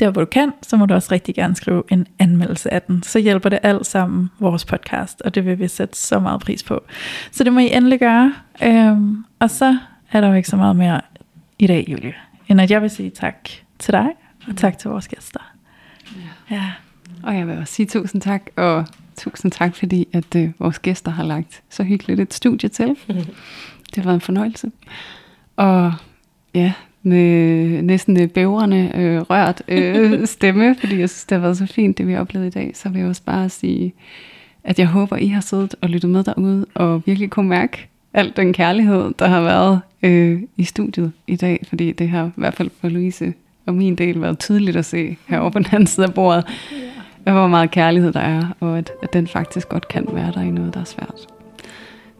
der hvor du kan, så må du også rigtig gerne skrive en anmeldelse af den. Så hjælper det alt sammen vores podcast, og det vil vi sætte så meget pris på. Så det må I endelig gøre. Øhm, og så er der jo ikke så meget mere i dag, Julie, end at jeg vil sige tak til dig, og tak til vores gæster. Ja. ja. Og jeg vil også sige tusind tak, og tusind tak, fordi at øh, vores gæster har lagt så hyggeligt et studie til. Det har været en fornøjelse. Og ja, med næsten bævrende øh, rørt øh, stemme, fordi jeg synes, det har været så fint, det vi har oplevet i dag. Så vil jeg også bare sige, at jeg håber, I har siddet og lyttet med derude, og virkelig kunne mærke al den kærlighed, der har været øh, i studiet i dag, fordi det har i hvert fald for Louise og min del været tydeligt at se herovre på den anden side af bordet, yeah. hvor meget kærlighed der er, og at, at den faktisk godt kan være der i noget, der er svært.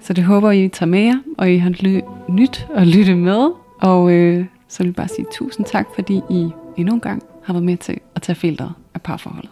Så det håber I tager med jer, og I har ly- nyt at lytte med, og øh, så vil jeg bare sige tusind tak, fordi I endnu en gang har været med til at tage filteret af parforholdet.